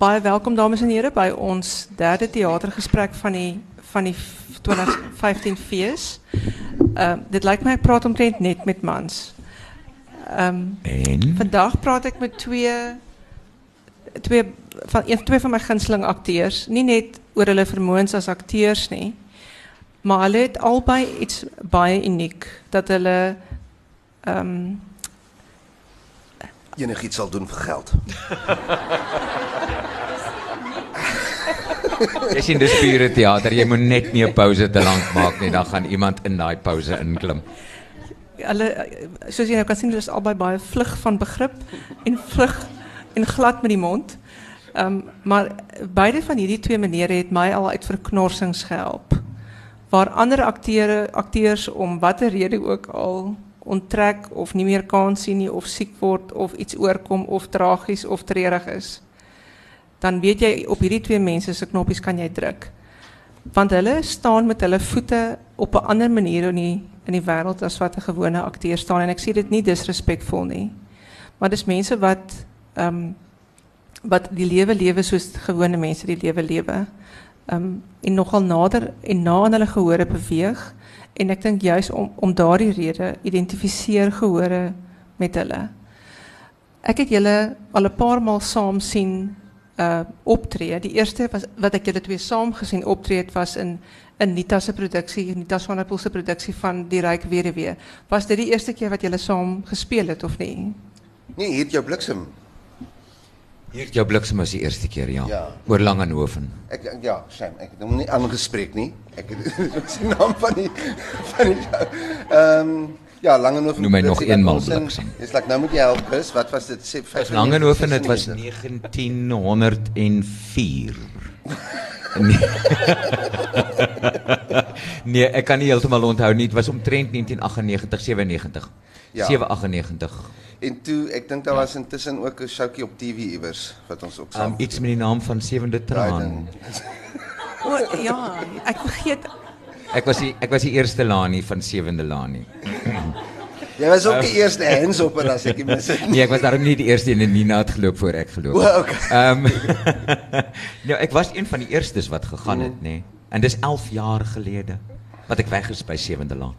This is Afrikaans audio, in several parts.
baie welkom dames en heren bij ons derde theatergesprek van die van die 2015 fees. Ehm dit lijkt mij ik praat omtrent net met mans. Ehm En vandaag praat ik met twee twee van twee van my gunsteling akteurs, nie net oor hulle vermoëns as akteurs nie, maar hulle het albei iets baie uniek dat hulle ehm Enigiets zal doen voor geld. jy sien dis pure teater. Jy moet net nie 'n pouse te lank maak nie, dan gaan iemand in daai pouse inklim. hulle soos jy nou kan sien, hulle is albei baie vlug van begrip en vlug en glad met die mond. Ehm maar beide van hierdie twee menere het my al uit verknorsings gehelp. Waar ander akteure akteurs om watter rede ook al onttrek of nie meer kans sien nie of siek word of iets oorkom of tragies of treurig is. Dan weet jy op hierdie twee mense se knoppies kan jy druk. Want hulle staan met hulle voete op 'n ander manier in die in die wêreld as wat 'n gewone akteur staan en ek sê dit nie disrespekvol nie. Maar dis mense wat ehm wat die lewe lewe soos gewone mense die lewe lewe. Ehm en nogal nader en na aan hulle gehore beweeg en ek dink juis om om daardie rede identifiseer gehore met hulle. Ek het julle al 'n paar maal saam sien uh optree. Die eerste was wat ek julle twee saam gesien optree het was in in Nita se produksie, Nita Swanepoel se produksie van Die Ryk Weduwee. Was dit die eerste keer wat julle saam gespeel het of nie? Nee, hier het bliksem. Hier jou bliksem was die eerste keer, ja. Ja. Oor Langenhoven. Ek ek- ja, Sam, ek het hom nie aangespreek nie. Ek het die naam van die van die. Ehm ja, Langenhoven. Noem my nog eenmaal bliksem. Dis like nou moet jy help, Chris. Wat was dit? Sê 95, Langenhoven dit was 96. 1904. Nee. nee, ek kan nie heeltemal onthou nie. Dit was omtrent 1998, 97. Ja. 798. En toe ek dink daar was intussen ook 'n showtjie op TV iewers wat ons ook saam Um, iets met die naam van Sewende Traan. O ja, ek vergeet Ek was die ek was die eerste Lani van Sewende Lani. Jy was ook die eerste hands op as ek nie mis het. Nee, ek was daarom nie die eerste een en Nina het geloop voor ek geloop. O, het. okay. Ehm Nou, ek was een van die eerstes wat gegaan het, nê. Nee. En dis 11 jaar gelede wat ek weg is by Sewende Laan.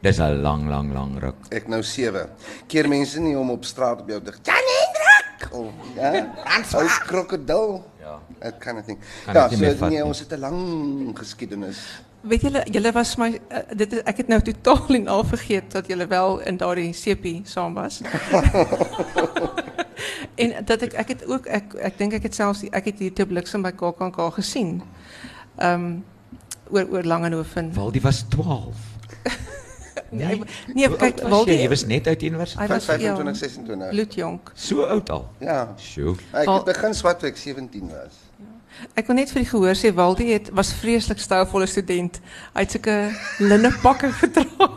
Dis 'n lang, lang, lang ruk. Ek nou 7. Keer mense nie om op straat op jou te Jan Hendrik of ja, ou krokodil. Ja. That kind of thing. Kan ja, ek nie so nee, nie. ons het 'n lang geskiedenis. Weet julle, julle was my uh, dit is, ek het nou totaal en al vergeet dat julle wel in daardie sepie saam was. en dat ek ek het ook ek ek dink ek het selfs die- ek het hier te bliksem by KAKNK gesien. Ehm um, oor oor Langehoven. Waldie was 12. Nee, nee Hoe kyk Waldie jy? Jy was net uit universiteit. hy was 25, ja, 26. bloedjonk. So oud al. Ja. Sjoe. Ek het begin swat toe ek 17 was. Ek wil net vir die gehoor sê Waldie het was vreeslik stouvolle student. Hy het sulke linnepakke gedra.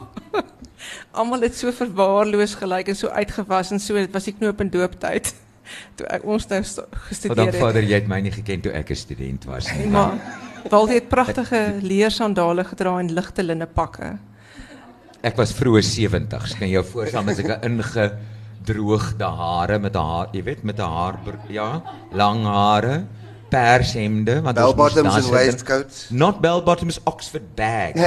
Almal het so verwaarloos gelyk en so uitgewas en so dit was die knoop en dooptyd toe ek ons nou gestudeer het. Vader, jy het my nie geken toe ek 'n student was nie. Maar Waldie het pragtige leersandale gedra en ligte linnepakke. Ek was vroeë 70s. Kan jy jou voorstel met sulke ingedroogde hare met 'n haar, jy weet, met 'n haar ja, lang hare, pershemde, want Bell bottoms en waistcoats. Not bell bottoms, Oxford bags.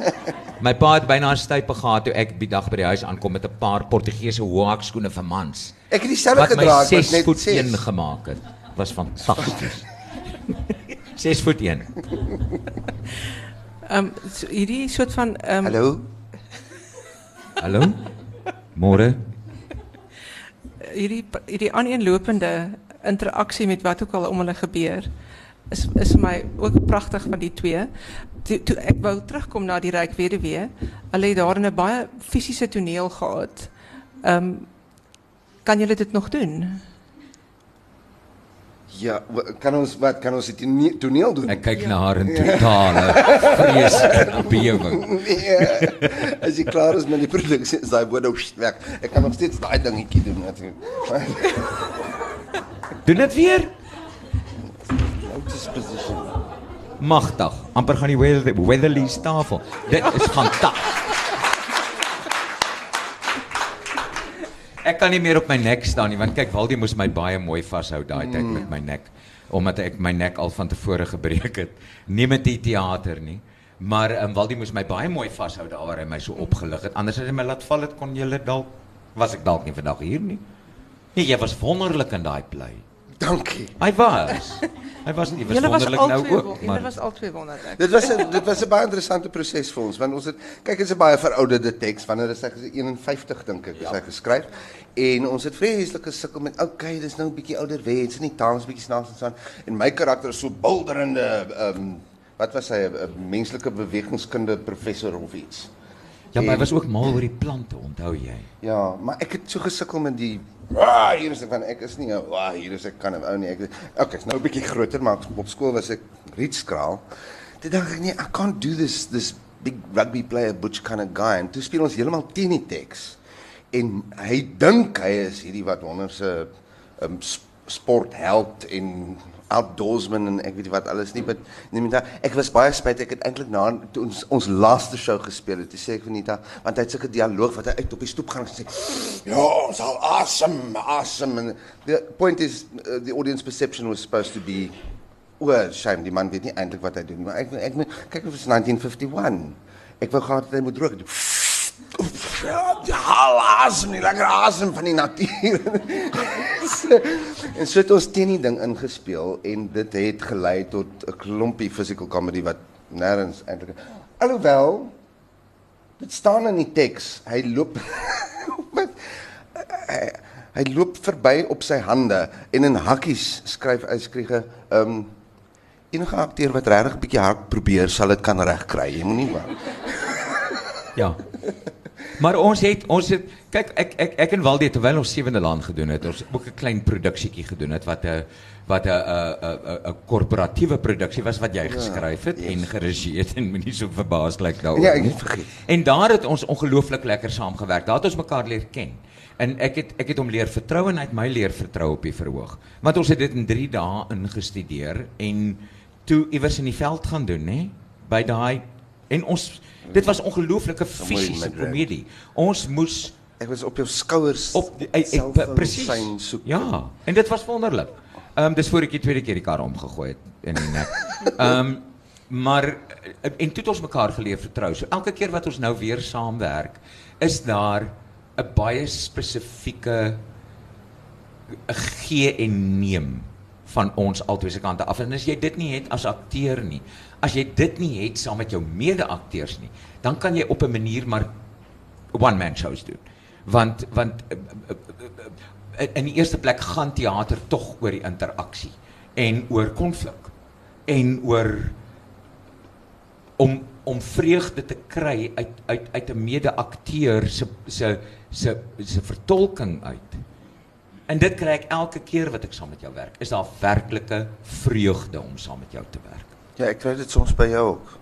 My pa het byna 'n stype gehad toe ek die dag by die huis aankom met 'n paar Portugese hoekskoene vir mans. Ek het dieselfde Wat gedra, ek was 6 net voet 6. 1 gemaak het. Was fantasties. 6 voet 1. Ehm um, so, hierdie soort van ehm um, Hallo. Hallo? Môre. hierdie hierdie aaneenlopende interaksie met wat ook al om hulle gebeur is is my ook pragtig van die twee. Toe, toe ek wou terugkom na die ryk weduwee, hulle het daar 'n baie fisiese toneel gehad. Ehm kan julle dit nog doen? Ja, kan ons wat kan ons dit nie toneel doen? Ek kyk na haar in totale vrees en bewering. Nee. As jy klaar is met die produksie, is daai woorde weg. Ek kan nog steeds daai dingetjie doen natuurlik. Doen dit weer. Lotus position. Magtig. amper gaan die Weather- Weatherly's tafel. Dit is fantasties. Ek kan nie meer op my nek staan nie want kyk Waldie moes my baie mooi vashou daai tyd met my nek omdat ek my nek al van tevore gebreek het. Nie met die teater nie. Maar um, Waldie moes my baie mooi vashou daar waar hy my so opgelig het. Anders as hy my laat val het kon julle dalk was ek dalk nie vandag hier nie. Nee, jy was wonderlik in daai play. Dankie. Hy was. Hy was nie was Julle was wonderlik al nou twee, ook, wo- julle maar was al twee wonderlik. Dit was 'n dit was 'n baie interessante proses vir ons want ons het kyk dit is 'n baie verouderde teks wanneer is ek 51 dink ek is hy geskryf en ons het vreeslik gesukkel met okay dis nou 'n bietjie ouderwets en die taal is bietjie snaaks en so aan en my karakter is so bulderende ehm um, wat was hy 'n 'n menslike bewegingskunde professor of iets. Ja, maar en- was ook mal oor die plante, onthou jy? Ja, maar ek het so gesukkel met die ah, hier is ek van ek is nie ah, hier is ek kan ou nie. Ek okay, is nou 'n bietjie groter maar op skool was ek rietskraal. Toe dink ek nee, I can't do this this big rugby player butch kind of guy en toe speel ons heeltemal teen die teks. En hy dink hy is hierdie wat honderdse um, sportheld en outdoorsman en ek weet nie wat alles nie, maar nee, Nita, ek was baie spyt ek het eintlik na toe ons ons laaste show gespeel het, toe sê ek vir Nita, want hy het sulke dialoog wat hy uit op die stoep gaan en sê, "Ja, ons sal awesome, awesome." And the point is uh, the audience perception was supposed to be oh, shame, die man weet nie eintlik wat hy doen nie, maar ek ek kyk of dit is 1951. Ek wou gehad het hy moet rook. Ja, die hal asem, nie lekker asem van die natuur. en so het ons teen die ding ingespeel en dit het gelei tot 'n klompie physical comedy wat nêrens eintlik alhoewel dit staan in die teks, hy loop met hy, hy loop verby op sy hande en in hakkies skryf hy skryge ehm um, enige akteur wat regtig 'n bietjie hard probeer sal dit kan regkry. Jy moenie wou. Ja. Maar ons het ons het kyk ek ek ek en Waldie terwyl ons sewende land gedoen het, ons ook 'n klein produksietjie gedoen het wat 'n wat 'n 'n 'n korporatiewe produksie was wat jy geskryf het yes. en geregie het en moenie so verbaas lyk daaroor. Ja, ek het vergeet. En daar het ons ongelooflik lekker saamgewerk. Daar het ons mekaar leer ken. En ek het ek het hom leer vertrou en hy het my leer vertrou op die verhoog. Want ons het dit in 3 dae ingestudeer en toe iewers in die veld gaan doen, nê? By daai en ons dit was ongelooflike fisiese komedie. Ons moes Ek was op jou skouers op die- ek, ek, presies. Ja, en dit was wonderlik. Ehm um, dis voor ek die tweede keer die kar omgegooi het in die nek. Ehm um, maar en toe het ons mekaar geleer vertrou. So elke keer wat ons nou weer saamwerk, is daar 'n baie spesifieke gee en neem van ons albei se kante af. En as jy dit nie het as akteur nie, as jy dit nie het saam met jou mede-akteurs nie, dan kan jy op 'n manier maar one man shows doen. Want want eh, eh, eh, in die eerste plek gaan teater tog oor die interaksie en oor konflik en oor om om vreugde te kry uit uit uit 'n mede-akteur se se se se vertolking uit. En dit kry ek elke keer wat ek saam met jou werk. Is daar werklike vreugde om saam met jou te werk? Ja, ek kry dit soms by jou ook.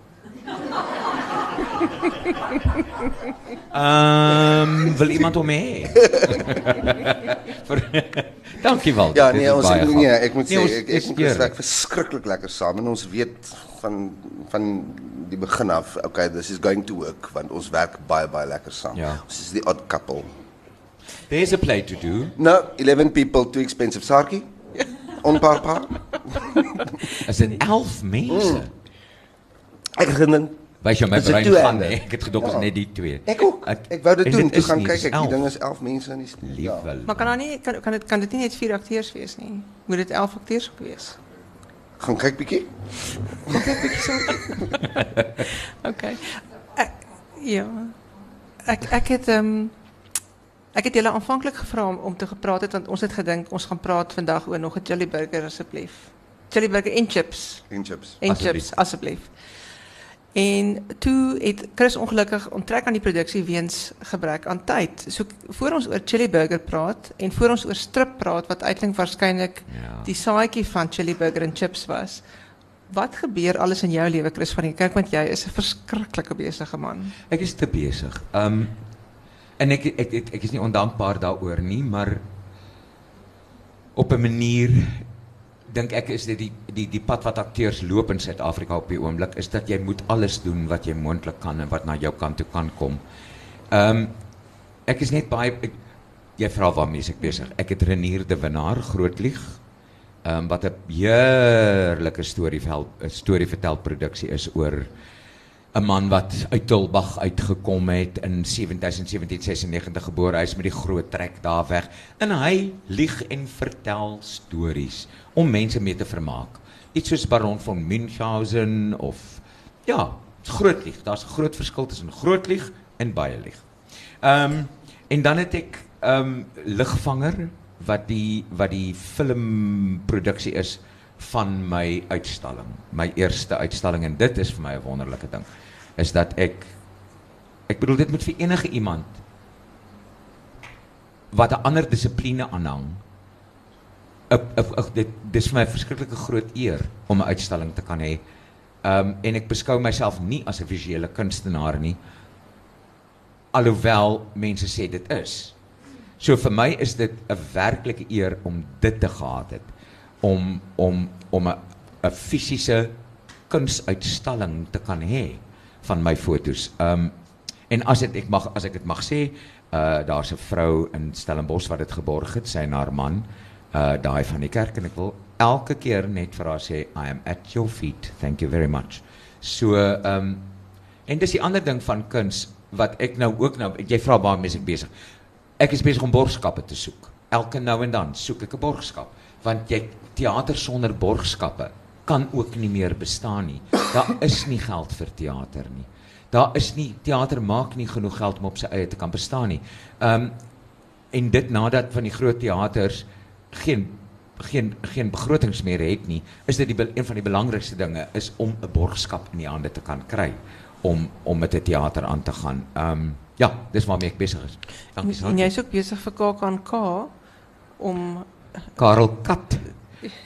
Um, wil iemand? Vir- Dankie Wald. Ja, nee, is ons nee, ek moet Nee, is ek eerlik. werk verskriklik lekker saam en ons weet van van die begin af, okay, this is going to work want ons werk baie baie lekker saam. Ja. Ons is die odd couple. There's a play to do. No, 11 people too expensive Sarkie. On papa. As in 11 mense. Mm. Ek gedink Wys jou my Dis 'n brein twee gaan ende. nee, ek het gedog is Ja. net die twee. ek ook. Ek, wou dit en doen, dit toe is gaan nie, kyk dis ek, die 11. ding is 11 mense in die ja. Liewe. Maar kan daar nie kan kan dit kan dit nie net vier akteurs wees nie. Moet dit 11 akteurs ook wees? Gaan kyk bietjie. Okay. Ek, ja. Ek ek het ehm um, ek het julle aanvanklik gevra om, om te gepraat het want ons het gedink ons gaan praat vandag oor nog 'n chili burger asseblief. Chili burger en chips. En chips. En Asseblief. chips asseblief. En toe het Chris ongelukkig onttrek aan die produksie weens gebrek aan tyd. So voor ons oor chili burger praat en voor ons oor strip praat wat eintlik waarskynlik Ja. die saadjie van chili burger en chips was. Wat gebeur alles in jou lewe Chris van die kerk want jy is 'n verskriklike besige man. Ek is te besig. Um en ek ek ek, ek is nie ondankbaar daaroor nie, maar op 'n manier dink ek is dit die die die pad wat akteurs loop in Suid-Afrika op die oomblik is dat jy moet alles doen wat jy moontlik kan en wat na jou kant toe kan kom. Um ek is net baie ek, jy vra waarmee ek besig. Ek het Renier de Winaar groot lieg. Ehm um, wat 'n heerlike storie 'n storie vertel produksie is oor 'n man wat uit Tulbag uitgekom het in 1796 gebore. Hy's met die groot trek daar weg en hy lieg en vertel stories om mense mee te vermaak. Iets soos Baron von Münchhausen of ja, groot lieg. Daar's 'n groot verskil tussen groot lieg en baie lieg. Ehm um, en dan het ek ehm um, Ligvanger wat die wat die filmproduksie is van my uitstalling. My eerste uitstalling en dit is vir my 'n wonderlike ding is dat ek ek bedoel dit moet vir enige iemand wat 'n ander dissipline aanhang 'n dit dis vir my 'n verskriklike groot eer om 'n uitstalling te kan hê. Ehm um, en ek beskou myself nie as 'n visuele kunstenaar nie. Alhoewel mense sê dit is. So vir my is dit 'n werklike eer om dit te gehad het om om om 'n 'n fisiese kunsuitstalling te kan hê van my fotos. Um, en as dit ek mag as ek dit mag sê, uh daar's 'n vrou in Stellenbosch wat dit geborg het, sy en haar man, uh daai van die kerk en ek wil elke keer net vir haar sê I am at your feet. Thank you very much. So um, en dis die ander ding van kuns wat ek nou ook nou jy vra mes ek besig. Ek is besig om borgskappe te soek. Elke nou en dan soek ek 'n borgskap want jy teater sonder borgskappe kan ook nie meer bestaan nie. Daar is nie geld vir teater nie. Daar is nie teater maak nie genoeg geld om op sy eie te kan bestaan nie. Ehm um, en dit nadat van die groot teaters geen geen geen begrotings meer het nie, is dit die een van die belangrikste dinge is om 'n borgskap in die hande te kan kry om om met 'n teater aan te gaan. Ehm um, ja, dis waarmee ek besig is. Dankie. En jy's ook besig vir KAK om Karel Kat.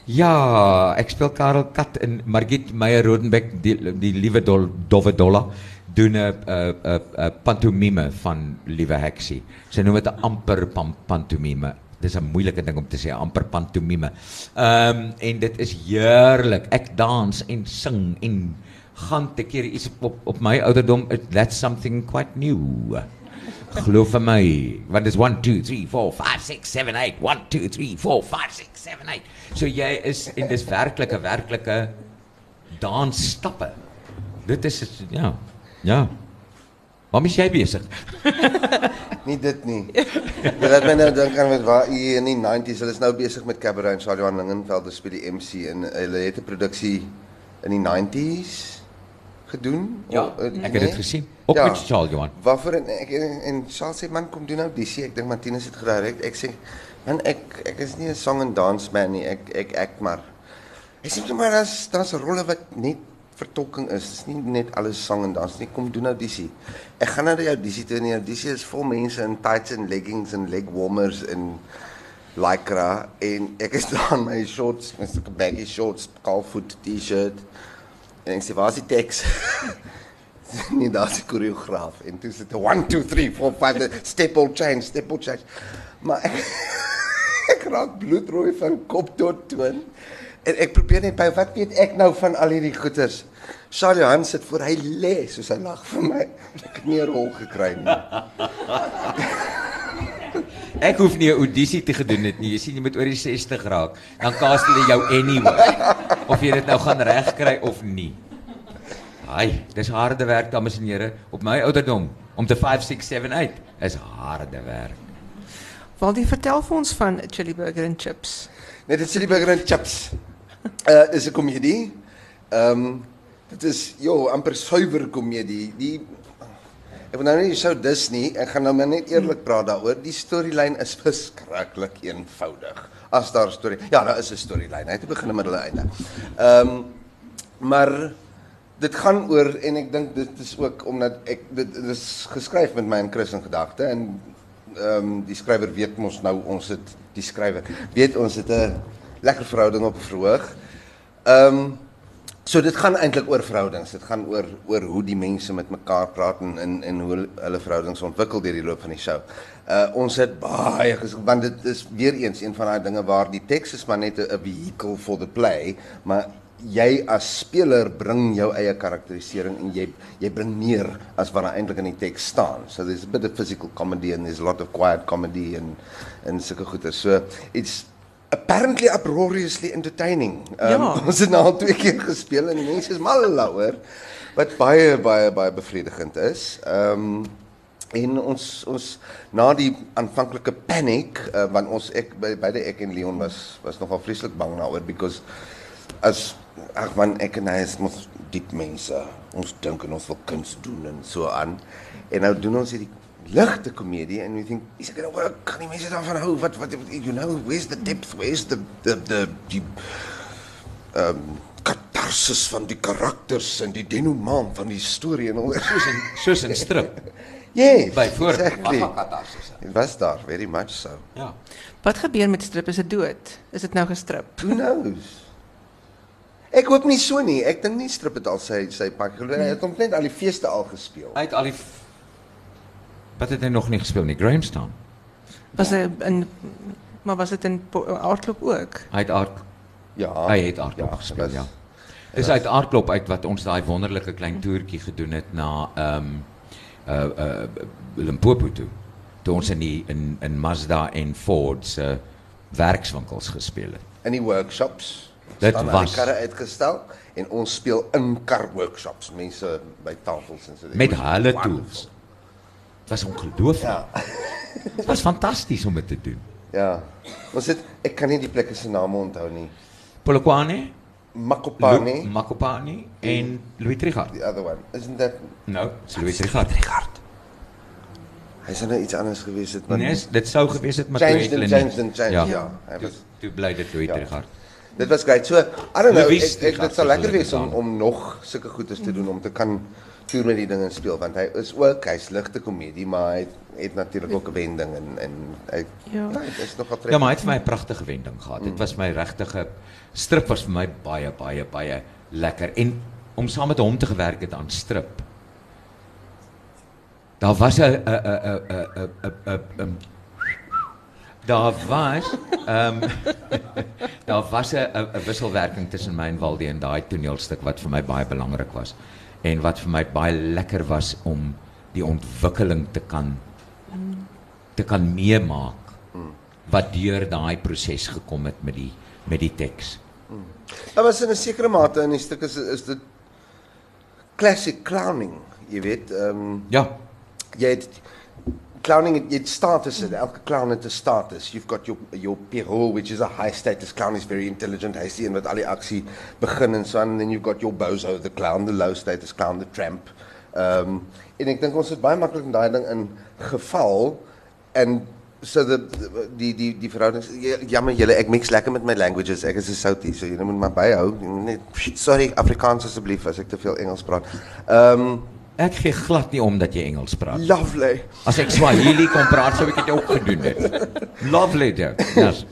Ja, ek speel Karel Kat in Margit Meyer Rodenbeck die, die liewe dol, dowwe dolla doen 'n 'n 'n pantomime van Liewe Heksie. Sy noem dit 'n amper pantomime dis 'n moeilike ding om te sê amper pantomime. Um, en dit is heerlik. Ek dans en sing en gaan te keer iets op op my ouderdom that's something quite new. Glo vir my, want dis 1 2 3 4 5 6 7 8 1 2 3 4 5 6 7 8. So jy is en dis werklike werklike dansstappe. Dit is ja. Ja. Waarom is jy besig? nie dit nie. Dit laat my nou dink aan met waar u in die 90s, hulle is nou besig met Cabaret en Shadow Lingenveld die MC en hulle het 'n produksie in die 90s gedoen. Ja, o, ek het dit nee? gesien. Op ja, met Charles Johan. Waarvoor en ek en Charles sê man kom doen nou dis ek dink Martinus het gedirek. Ek sê man ek ek is nie 'n song and dance man nie. Ek ek ek maar. Ek sê maar daar's daar's rolle wat net vertolking is. Dit is nie net alles sang en dans nie. Kom doen audisie. Ek gaan nou die audisie toe en die audisie is vol mense in tights en leggings en leg warmers en lycra en ek is daar in my shorts, my sulke baggy shorts, kalfoot T-shirt. En ek sê, "Waar is die teks?" nie daar se koreograaf en toe sit 1 2 3 4 5 step all change, step all change. Maar ek, ek raak bloedrooi van kop tot toon. En ek probeer net by wat weet ek nou van al hierdie goeters. Charlie Hans sit voor hy lê soos hy lag vir my. Ek het nie 'n rol gekry nie. ek hoef nie 'n audisie te gedoen het nie. Jy sien jy moet oor die 60 raak. Dan kaas hulle jou anyway. Of jy dit nou gaan regkry of nie. Ai, dis harde werk dames en here op my ouderdom om te 5 6 7 8 is harde werk. Waldie vertel vir ons van chili burger and chips. Net dit chili burger and chips. Uh is 'n komedie. Ehm um, dit is jo amper suiwer komedie. Die Ek wil nou nie sou dis nie. Ek gaan nou net eerlik praat daaroor. Die storielyn is verskriklik eenvoudig. As daar storie. Ja, daar is 'n storielyn. Hy het begin met hulle einde. Ehm maar dit gaan oor en ek dink dit is ook omdat ek dit, dit is geskryf met my in gedagte en ehm die skrywer weet mos nou ons het die skrywer weet ons het 'n lekker verhouding op verhoog. Ehm so dit gaan eintlik oor verhoudings. Dit gaan oor oor hoe die mense met mekaar praat en en, en hoe hulle verhoudings ontwikkel deur die loop van die show. Uh ons het baie want dit is weer eens een van daai dinge waar die teks is maar net 'n vehicle for the play, maar jy as speler bring jou eie karakterisering en jy jy bring meer as wat daar eintlik in die teks staan. So there's a bit of physical comedy and there's a lot of quiet comedy and en sulke goeie. So it's apparently uproariously entertaining. Um, Ja. Ons het nou al twee keer gespeel en die mense is mal daaroor wat baie baie baie bevredigend is. Ehm um, en ons ons na die aanvanklike paniek uh, want ons ek by beide ek en Leon was was nogal vreeslik bang daaroor because as ag man ek en hy is mos diep mense. Ons dink en ons wil kuns doen en so aan. En nou doen ons hierdie ligte komedie en we think is ek nou kan die mense daarvan hou wat wat you know where's the depth where's the the the die ehm um, katarsis van die karakters en die denouement van die storie en al Soos in soos in strip. Yes. Byvoorbeeld, exactly. wat katarsis. It was daar very much so. Ja. Wat gebeur met strip? Is dit dood? Is dit nou gestrip? Who knows? Ek hoop nie so nie. Ek dink nie strip het al sy sy pak. Hy het omtrent al die feeste al gespeel. Hy het al die Wat het hy nog nie gespeel nie? Grahamstown. Was hy in maar was dit in Aardklop ook? Hy het aard Ja. hy het aardklop ja, gespeel, ja. Dis uit aardklop uit wat ons daai wonderlike klein toertjie gedoen het na ehm uh uh Limpopo toe. Toe ons in die in in Mazda en Ford se werkswinkels gespeel het. In die workshops. Dit staan was- karre uitgestel en ons speel in kar workshops. Mense by tafels en so. Met hulle wonderful. tools. Dit was ongelooflik. Ja. Dit was fantasties om dit te doen. Ja. Ons het ek kan nie die plekke se name onthou nie. Polokwane, Makopane, Lu- Makopane en Louis Trichardt. the other one. Isn't that Nou, dis Louis Trichardt. Hy sou nou iets anders gewees het, maar Nee, dit sou gewees het maar Changed toe het and hulle changed and changed, Ja. ja. Hy Toe, was- toe bly dit Louis Ja. Trichardt. Dit was great. So, I don't know, ek, ek dit sal lekker wees om om nog sulke goedes te doen om te kan viel met die een speel want hij is ook hy's ligte komedie maar hij heeft natuurlijk ook een en en ja, is nogal trek. Ja, maar het vir my prachtige pragtige wending gehad. Het was my regtige strip was voor mij baie baie baie lekker en om samen met hom te gewerk het aan strip. Daar was een daar was ehm, daar was een wisselwerking tussen my en en daai toneelstuk wat voor mij baie belangrik was. En wat vir my baie lekker was om die ontwikkeling te kan te kan meemaak wat deur daai proses gekom het met die met die teks. Daar was in 'n sekere mate in die stuk is is dit classic clowning, jy weet, ehm um, Ja, jy het clowning het status en elke clown het 'n status. You've got your your Pierrot which is a high status clown is very intelligent. Hy's die een wat al die aksie begin en so and then you've got your bozo the clown, the low status clown, the tramp. Um, en ek dink ons het baie maklik in daai ding in geval en so the die die die verhoudings ja, jammer julle ek mix lekker met my languages. Ek is 'n Southie, so julle moet maar byhou. Net sorry Afrikaans asseblief as ek te veel Engels praat. Um, ek gee glad nie om dat jy Engels praat. lovely. As ek Swahili kon praat, sou ek dit ook gedoen het. Lovely dit. Yes.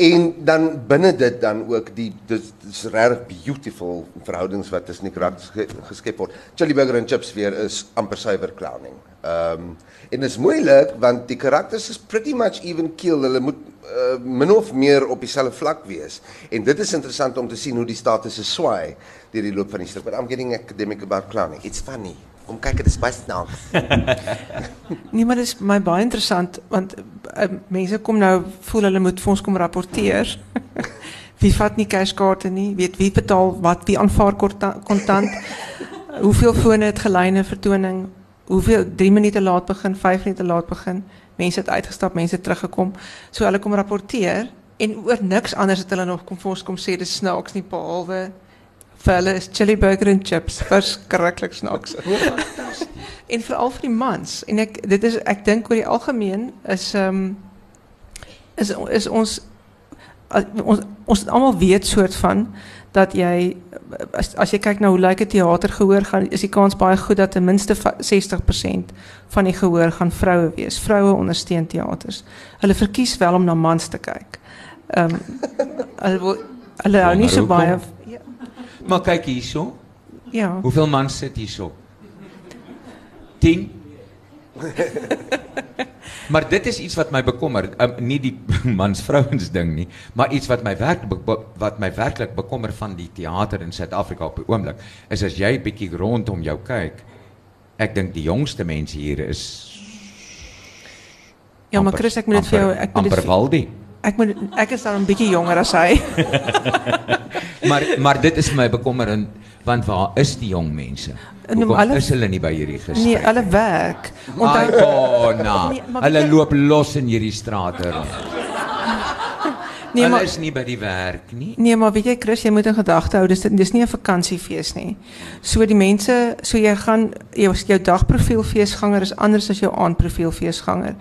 En dan binne dit dan ook die dis dis regtig beautiful verhoudings wat tussen die karakters ge, geskep word. Chili Burger en Chips weer is amper suiwer clowning. Ehm um, en dit is moeilik want die karakters is pretty much even keel. Hulle moet uh, min of meer op dieselfde vlak wees. En dit is interessant om te sien hoe die statusse swaai deur die loop van die stuk. But I'm getting academic about clowning. It's funny. Kyk, dit is baie snaaks. Nee, maar dit is my baie interessant want uh, mense kom nou voel hulle moet vir ons kom rapporteer. wie vat nie cashkaarte nie? Weet wie betaal wat? Wie aanvaar kontant? Hoeveel fone het gelyne vertoning? Hoeveel 3 minute laat begin, 5 minute laat begin? Mense het uitgestap, mense teruggekom. So hulle kom rapporteer en oor niks anders het hulle nog kom vir ons kom sê dis snaaks nie behalwe vir hulle is chili burger en chips verskriklik snaaks. en veral vir die mans en ek dit is ek dink oor die algemeen is ehm um, is is ons ons ons almal weet soort van dat jy as as jy kyk na hoe lyk 'n teater gehoor gaan is die kans baie goed dat ten minste va- 60% van die gehoor gaan vroue wees. Vroue ondersteun teaters. Hulle verkies wel om na mans te kyk. Ehm um, hulle hulle hou nie so Wonder baie Maar kyk hierso. ja. Hoeveel mans sit hierso? 10. Maar dit is iets wat my bekommer, um, nie die mans vrouens ding nie, maar iets wat my werk wat my werklik bekommer van die teater in Suid-Afrika op die oomblik is as jy bietjie rondom jou kyk. Ek dink die jongste mense hier is Ja, maar Chris, ek moet dit vir jou ek moet dit Amper Ek moet ek is dan 'n bietjie jonger as hy. maar maar dit is my bekommerend want waar is die jong mense? Hoekom alle, is hulle nie by hierdie gesprek? Nee, hulle werk. Onthou oh, nou. Nee, hulle loop los in hierdie strate rond. Nee, hulle maar, is nie by die werk nie. Nee, maar weet jy Chris, jy moet in gedagte hou dis dis nie 'n vakansiefees nie. So die mense, so jy gaan jou jou dagprofielfeesganger is anders as jou aandprofielfeesganger.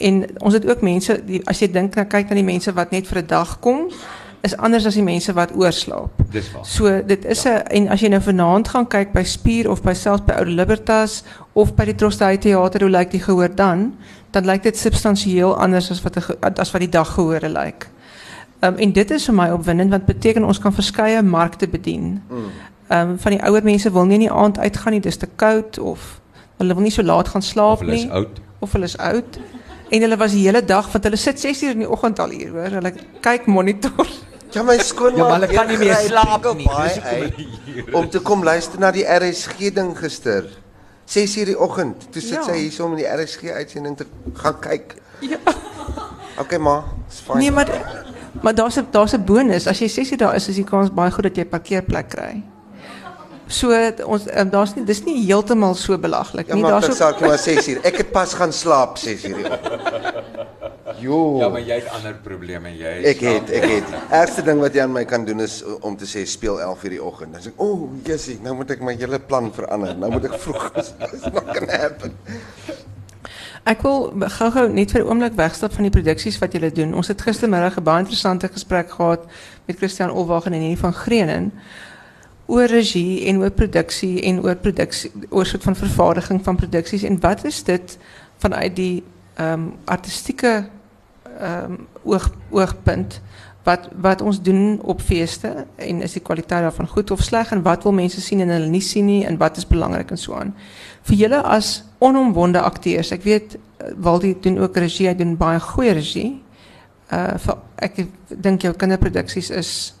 En ons het ook mense die as jy dink nou kyk na die mense wat net vir 'n dag kom, is anders as die mense wat oorslaap. Dis waar. So dit is 'n ja. en as jy nou vanaand gaan kyk by Spier of by selfs by Ou Libertas of by die Trosthuis teater hoe lyk die gehoor dan? Dan lyk dit substansieel anders as wat as wat die dag gehore lyk. Um, en dit is vir my opwindend want beteken ons kan verskeie markte bedien. Mm. Ehm um, van die ouer mense wil nie in die aand uitgaan nie, dis te koud of hulle wil nie so laat gaan slaap nie. Of hulle is oud. Of hulle is oud. En hulle was die hele dag want hulle sit 6 uur in die oggend al hier, hoor. Hulle kyk monitor. Ja, my skoonma. Ja, maar hulle kan nie meer slaap nie. Om te kom luister na die RSG ding gister. 6 uur die oggend. Toe sit ja. sy hier om in die RSG uitsending te gaan kyk. Ja. Okay, ma, it's fine. Nee, maar maar daar's 'n daar's 'n bonus. As jy 6 uur daar is, is die kans baie goed dat jy 'n parkeerplek kry. So ons um, daar's nie dis nie heeltemal so belaglik nie. Daar's ook saak maar 6 uur. Ek het pas gaan slaap 6 uur. Jo. Ja, maar jy het ander probleme jy. Ek het ek het. Eerste ding wat jy aan my kan doen is om te sê speel 11 uur die oggend. Dan sê ek, "O, oh, Jessie, nou moet ek my hele plan verander. Nou moet ek vroeg is not going to happen." Ek wil gou-gou net vir 'n oomblik wegstap van die produksies wat julle doen. Ons het gistermiddag 'n baie interessante gesprek gehad met Christian Olwagen en Henny van Greenen oor regie en oor produksie en oor produksie oor soort van vervaardiging van produksies en wat is dit vanuit die um, artistieke ehm oog oogpunt wat wat ons doen op feeste en is die kwaliteit daarvan goed of sleg en wat wil mense sien en hulle nie sien nie en wat is belangrik en so aan. Vir julle as onomwonde akteurs, ek weet eh, Waldie doen ook regie, hy doen baie goeie regie. Uh vir, ek dink jou is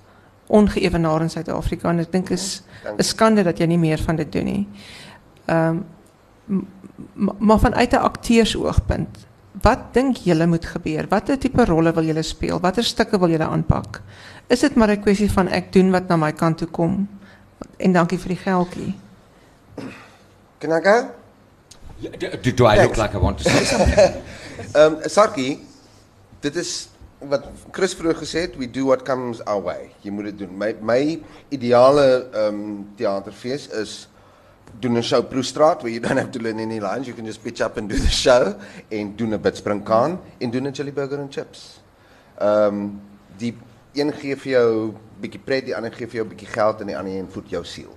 ongeëvenaar in Suid-Afrika en ek dink is 'n skande dat jy nie meer van dit doen nie. Ehm um, maar vanuit 'n akteursoogpunt, wat dink julle moet gebeur? Watter tipe rolle wil julle speel? Watter stukke wil julle aanpak? Is dit maar 'n kwessie van ek doen wat na my kant toe kom en dankie vir die geldjie? Can I go? Do, do I look like I want to say something? Ehm um, Sarki, dit is wat Chris vroeër gesê het, we do what comes our way. Jy moet dit doen. My my ideale ehm um, teaterfees is doen 'n show Proestraat where you don't have to learn any lines, you can just pitch up and do the show en doen 'n bit springkaan en doen 'n chili burger and chips. Ehm um, die een gee vir jou bietjie pret, die ander gee vir jou bietjie geld en die ander een voed jou siel.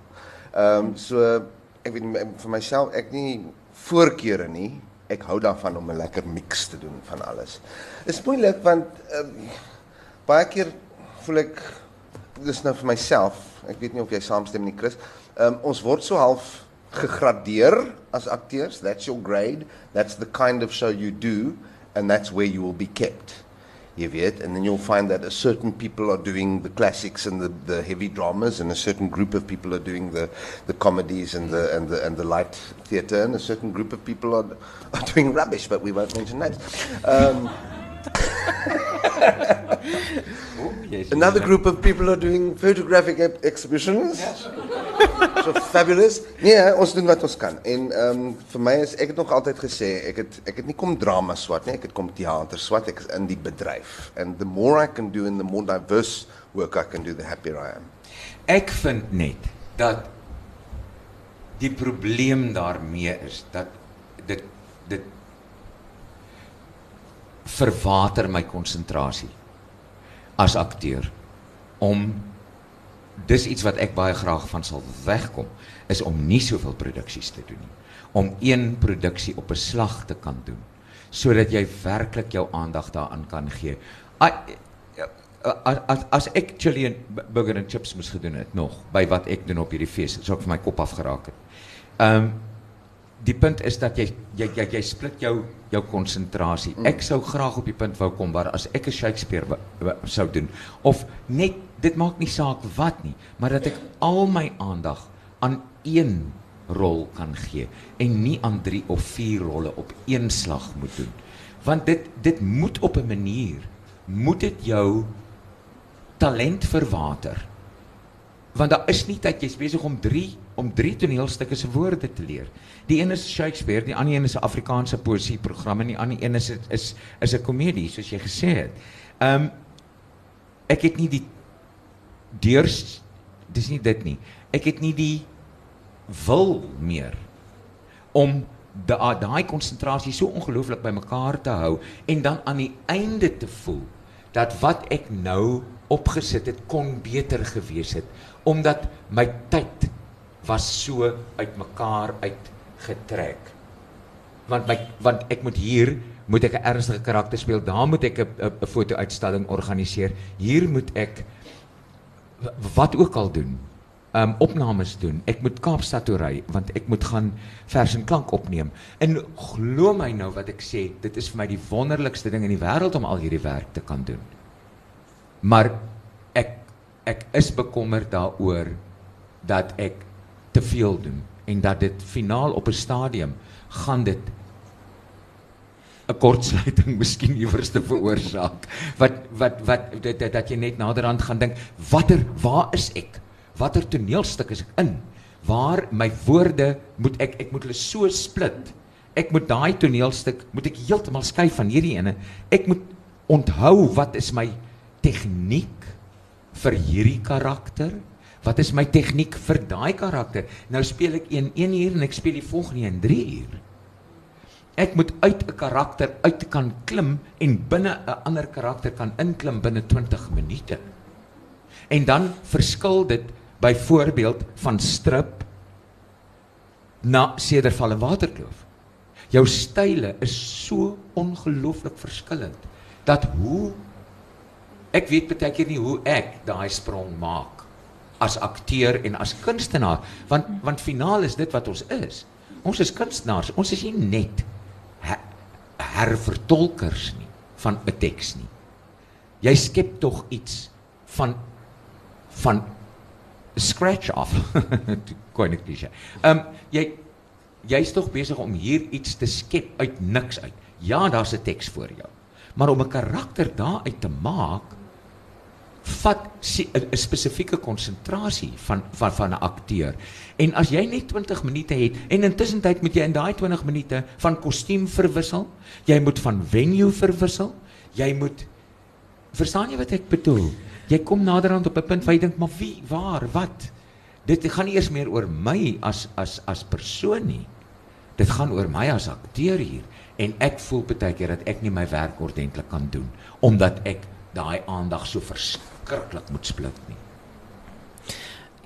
Ehm um, so ek weet vir myself ek nie voorkeure nie ek hou daarvan om 'n lekker mix te doen van alles. Is moeilik want um, baie keer voel ek dis nou vir myself. Ek weet nie of jy saamstem nie, Chris. Um, ons word so half gegradeer as akteurs. That's your grade. That's the kind of show you do and that's where you will be kept. Jy weet, and then you'll find that a certain people are doing the classics and the, the heavy dramas, and a certain group of people are doing the, the comedies and the, and, the, and the light theatre, and a certain group of people are, are doing rubbish, but we won't mention names. Um, yes, Another group of people are doing photographic exhibitions. Yes. so fabulous. Nee, ons doen wat ons kan. En ehm um, vir my is ek het nog altyd gesê, ek het ek het nie kom drama swat nie, ek het kom teater swat. Ek is in die bedryf. And the more I can do in the more diverse work I can do, the happier I am. Ek vind net dat die probleem daarmee is dat dit dit verwater my konsentrasie as akteur om dis iets wat ek baie graag van sal wegkom is om nie soveel produksies te doen nie om een produksie op 'n slag te kan doen sodat jy werklik jou aandag daaraan kan gee as as ek Chilean burger and chips moes gedoen het nog by wat ek doen op hierdie fees sou ek vir my kop afgeraak het. Ehm um, die punt is dat jy jy jy, jy split jou jou konsentrasie. Ek sou graag op die punt wou kom waar as ek 'n Shakespeare sou doen of net dit maak nie saak wat nie, maar dat ek al my aandag aan een rol kan gee en nie aan 3 of 4 rolle op een slag moet doen. Want dit dit moet op 'n manier moet dit jou talent verwater. Want daar is nie tyd jy's besig om 3 om 3 toneelstukke se woorde te leer. Die een is Shakespeare, die ander een is 'n Afrikaanse poesieprogram en die ander een is is is 'n komedie soos jy gesê het. Ehm um, ek het nie die deurs dis nie dit nie. Ek het nie die wil meer om da- daai konsentrasie so ongelooflik bymekaar te hou en dan aan die einde te voel dat wat ek nou opgesit het kon beter gewees het omdat my tyd was so uitmekaar uitgetrek. Want my want ek moet hier moet ek 'n ernstige karakter speel. Daar moet ek 'n foto-uitstalling organiseer. Hier moet ek wat ook al doen. Um opnames doen. Ek moet Kaapstad toe ry want ek moet gaan vers en klank opneem. En glo my nou wat ek sê, dit is vir my die wonderlikste ding in die wêreld om al hierdie werk te kan doen. Maar ek ek is bekommerd daaroor dat ek te veel doen en dat dit finaal op 'n stadium gaan dit 'n kortsluiting miskien iewers te veroorsaak. Wat wat wat dat, dat, dat jy net naderhand gaan dink, watter waar is ek? Watter toneelstuk is ek in? Waar my woorde moet ek ek moet hulle so split. Ek moet daai toneelstuk moet ek heeltemal skei van hierdie ene. Ek moet onthou wat is my tegniek vir hierdie karakter? Wat is my tegniek vir daai karakter? Nou speel ek een 1 uur en ek speel die volgende een 3 uur. Ek moet uit 'n karakter uit kan klim en binne 'n ander karakter kan inklim binne 20 minute. En dan verskil dit byvoorbeeld van strip na Cederval en Waterkloof. Jou style is so ongelooflik verskillend dat hoe ek weet baie keer nie hoe ek daai sprong maak as akteur en as kunstenaar want want finaal is dit wat ons is. Ons is kunstenaars. Ons is nie net her, hervertolkers nie van 'n teks nie. Jy skep tog iets van van scratch. Goeie net klise. Ehm jy jy's tog besig om hier iets te skep uit niks uit. Ja, daar's 'n teks voor jou. Maar om 'n karakter daaruit te maak vat 'n spesifieke konsentrasie van van van 'n akteur. En as jy net 20 minute het en intussen tyd moet jy in daai 20 minute van kostuum verwissel, jy moet van venue verwissel, jy moet verstaan jy wat ek bedoel? Jy kom naderhand op 'n punt waar jy dink, maar wie, waar, wat? Dit gaan nie eers meer oor my as as as persoon nie. Dit gaan oor my as akteur hier en ek voel baie keer dat ek nie my werk ordentlik kan doen omdat ek daai aandag so verskriklik moet split nie.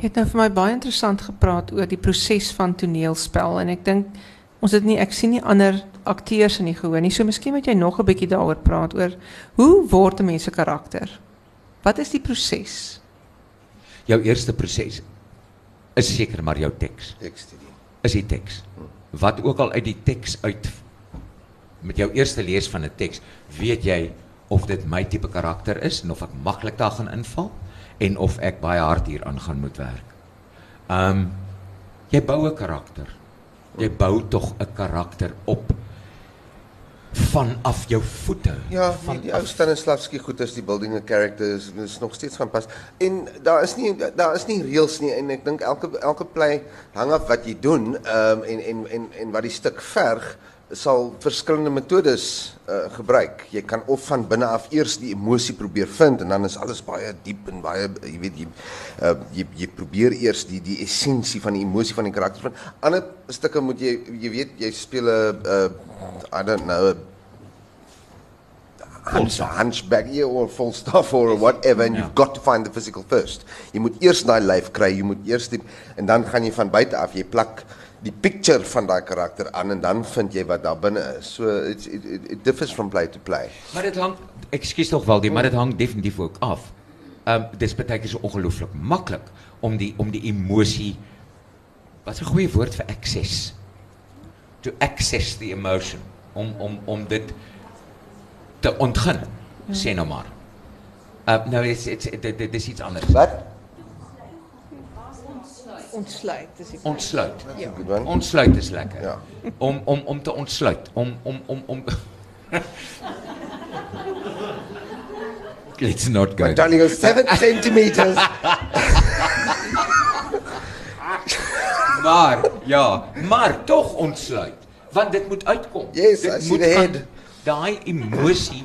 Jy het nou vir my baie interessant gepraat oor die proses van toneelspel en ek dink ons het nie ek sien nie ander akteurs in die gehoor nie. So miskien moet jy nog 'n bietjie daaroor praat oor hoe word 'n mens se karakter? Wat is die proses? Jou eerste proses is seker maar jou teks. Ekstudie. Is die teks. Wat ook al uit die teks uit met jou eerste lees van 'n teks, weet jy of dit my tipe karakter is en of ek maklik daar gaan inval en of ek baie hard hieraan gaan moet werk. Um jy bou 'n karakter. Jy bou tog 'n karakter op vanaf jou voete. Ja, van die, die ou Stanislavski goeters, die building a characters is nog steeds van pas. En daar is nie daar is nie reëls nie en ek dink elke elke play hang af wat jy doen, ehm um, en en en en wat die stuk verg sal verskillende metodes uh, gebruik. Jy kan of van binne af eers die emosie probeer vind en dan is alles baie diep en baie jy weet jy uh, jy, jy probeer eers die die essensie van die emosie van die karakter vind. Ander stukke moet jy jy weet jy speel 'n uh, I don't know hunch, hunchback yeah, or full stuff or whatever and Ja. you've got to find the physical first. Jy moet eers daai lyf kry, jy moet eers die en dan gaan jy van buite af, jy plak die picture van daai karakter aan en dan vind jy wat daar binne is. So it, it, it, differs from play to play. Maar dit hang ekskuus tog wel die, maar dit hang definitief ook af. Ehm um, dis baie keer so ongelooflik maklik om die om die emosie wat 'n goeie woord vir ekses. to access the emotion om om om dit te ontgin sê nou maar. Uh nou is dit is iets anders. Wat? Ontsluit. Dis die Ontsluit. That's a good one. Ontsluit is lekker. Ja. Om om om te ontsluit, om om om om Let's not go. My darling goes seven centimeters. Maar ja, maar tog ontsluit, want dit moet uitkom. Yes, dit van- head. Daai emosie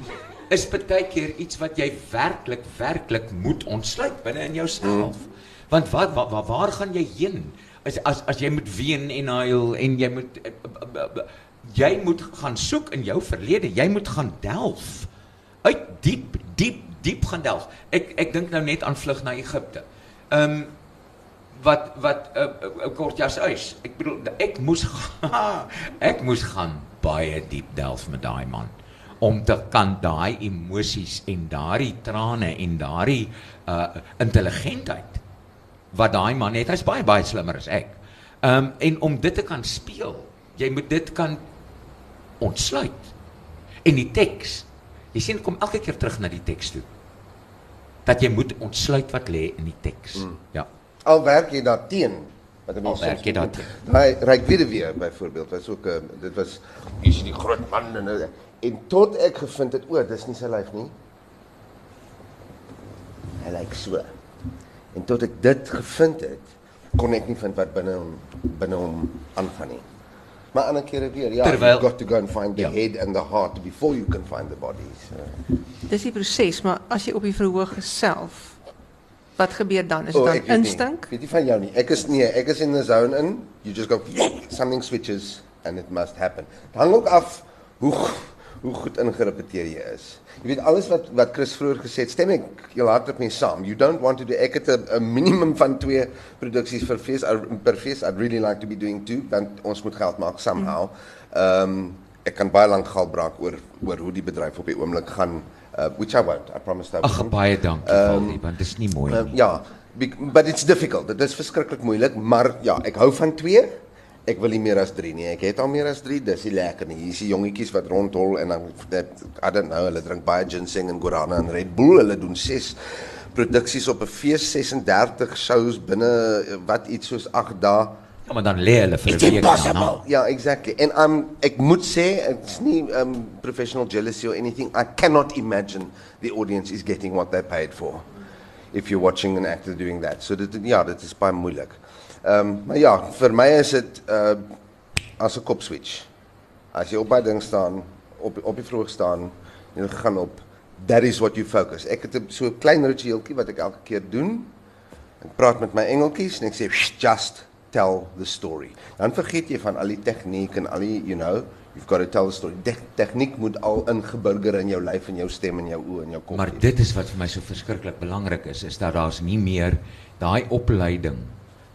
is baie keer iets wat jy werklik werklik moet ontsluit binne in jouself. Mm. Want wat waar, waar waar gaan jy heen? As as as jy moet ween en huil en jy moet eh, eh, eh, jy moet gaan soek in jou verlede. Jy moet gaan delf. Uit diep diep diep gaan delf. Ek ek dink nou net aan vlug na Egipte. Ehm um, wat wat 'n uh, uh, kort jas uit. Ek bedoel ek moes ek moes gaan baie diep delf met daai man om te kan daai emosies en daardie trane en daardie uh intelligentheid wat daai man het. Hy's baie baie slimmer as ek. Ehm um, en om dit te kan speel, jy moet dit kan ontsluit. En die teks, jy sien kom elke keer terug na die teks toe. Dat jy moet ontsluit wat lê in die teks. Mm. Ja. Al werk jy daar teen. Wat 'n mens Al werk jy daar teen. Daai ryk weduwee byvoorbeeld was ook 'n dit was hier's die groot man en en tot ek gevind het o, dis nie sy lyf nie. Hy lyk so. En tot ek dit gevind het, kon ek nie vind wat binne hom binne hom aangaan nie. Maar ander kere weer, ja, Terwyl- you've got to go and find the Ja. head and the heart before you can find the body. So. Dis die proses, maar as jy op die verhoog self wat gebeur dan? Is dit Oh, dan instink? Weet nie van jou nie. Ek is nee, ek is in the zone in. You just go something switches and it must happen. Dit hang ook af hoe hoe goed ingerepeteer jy is. Jy weet alles wat wat Chris vroeër gesê het, stem ek heel hard mee saam. You don't want to do ek het 'n minimum van 2 produksies vir fees I- per fees. I'd really like to be doing two want ons moet geld maak somehow. Ehm um, ek kan baie lank gal braak oor oor hoe die bedryf op die oomblik gaan uh, which I won't. I promise I Ag baie dankie um, Valdie, want dit is nie mooi Uh, nie. ja, bec- but it's difficult. Dit is verskriklik moeilik, maar ja, ek hou van 2. Ek wil nie meer as 3 nie. Ek het al meer as 3. Dis nie lekker nie. Hier is die jongetjies wat rondhol en dan dat I don't know, hulle drink baie ginseng en guarana en Red Bull. Hulle doen 6 produksies op 'n fees, 36 shows binne eh, wat iets soos 8 dae. Ja, maar dan lê hulle vir 'n week daarna. Ja, exactly. En um ek moet sê, it's nie um professional jealousy or anything. I cannot imagine the audience is getting what they paid for. If you're watching an actor doing that. So dit ja, dit is baie moeilik. Um maar ja, vir my is dit uh as 'n kop switch. As jy op daai ding staan, op op die vroeg staan, jy gaan op that is what you focus. Ek het so 'n klein ritueeltjie wat ek elke keer doen. Ek praat met my engeltjies en ek sê "Shh, just tell the story. Dan vergeet jy van al die tegniek en al die you know, you've got to tell the story. De tegniek moet al ingeburger in jou lyf en jou stem en jou oë en jou kop. Maar dit is wat vir my so verskriklik belangrik is, is dat daar's nie meer daai opleiding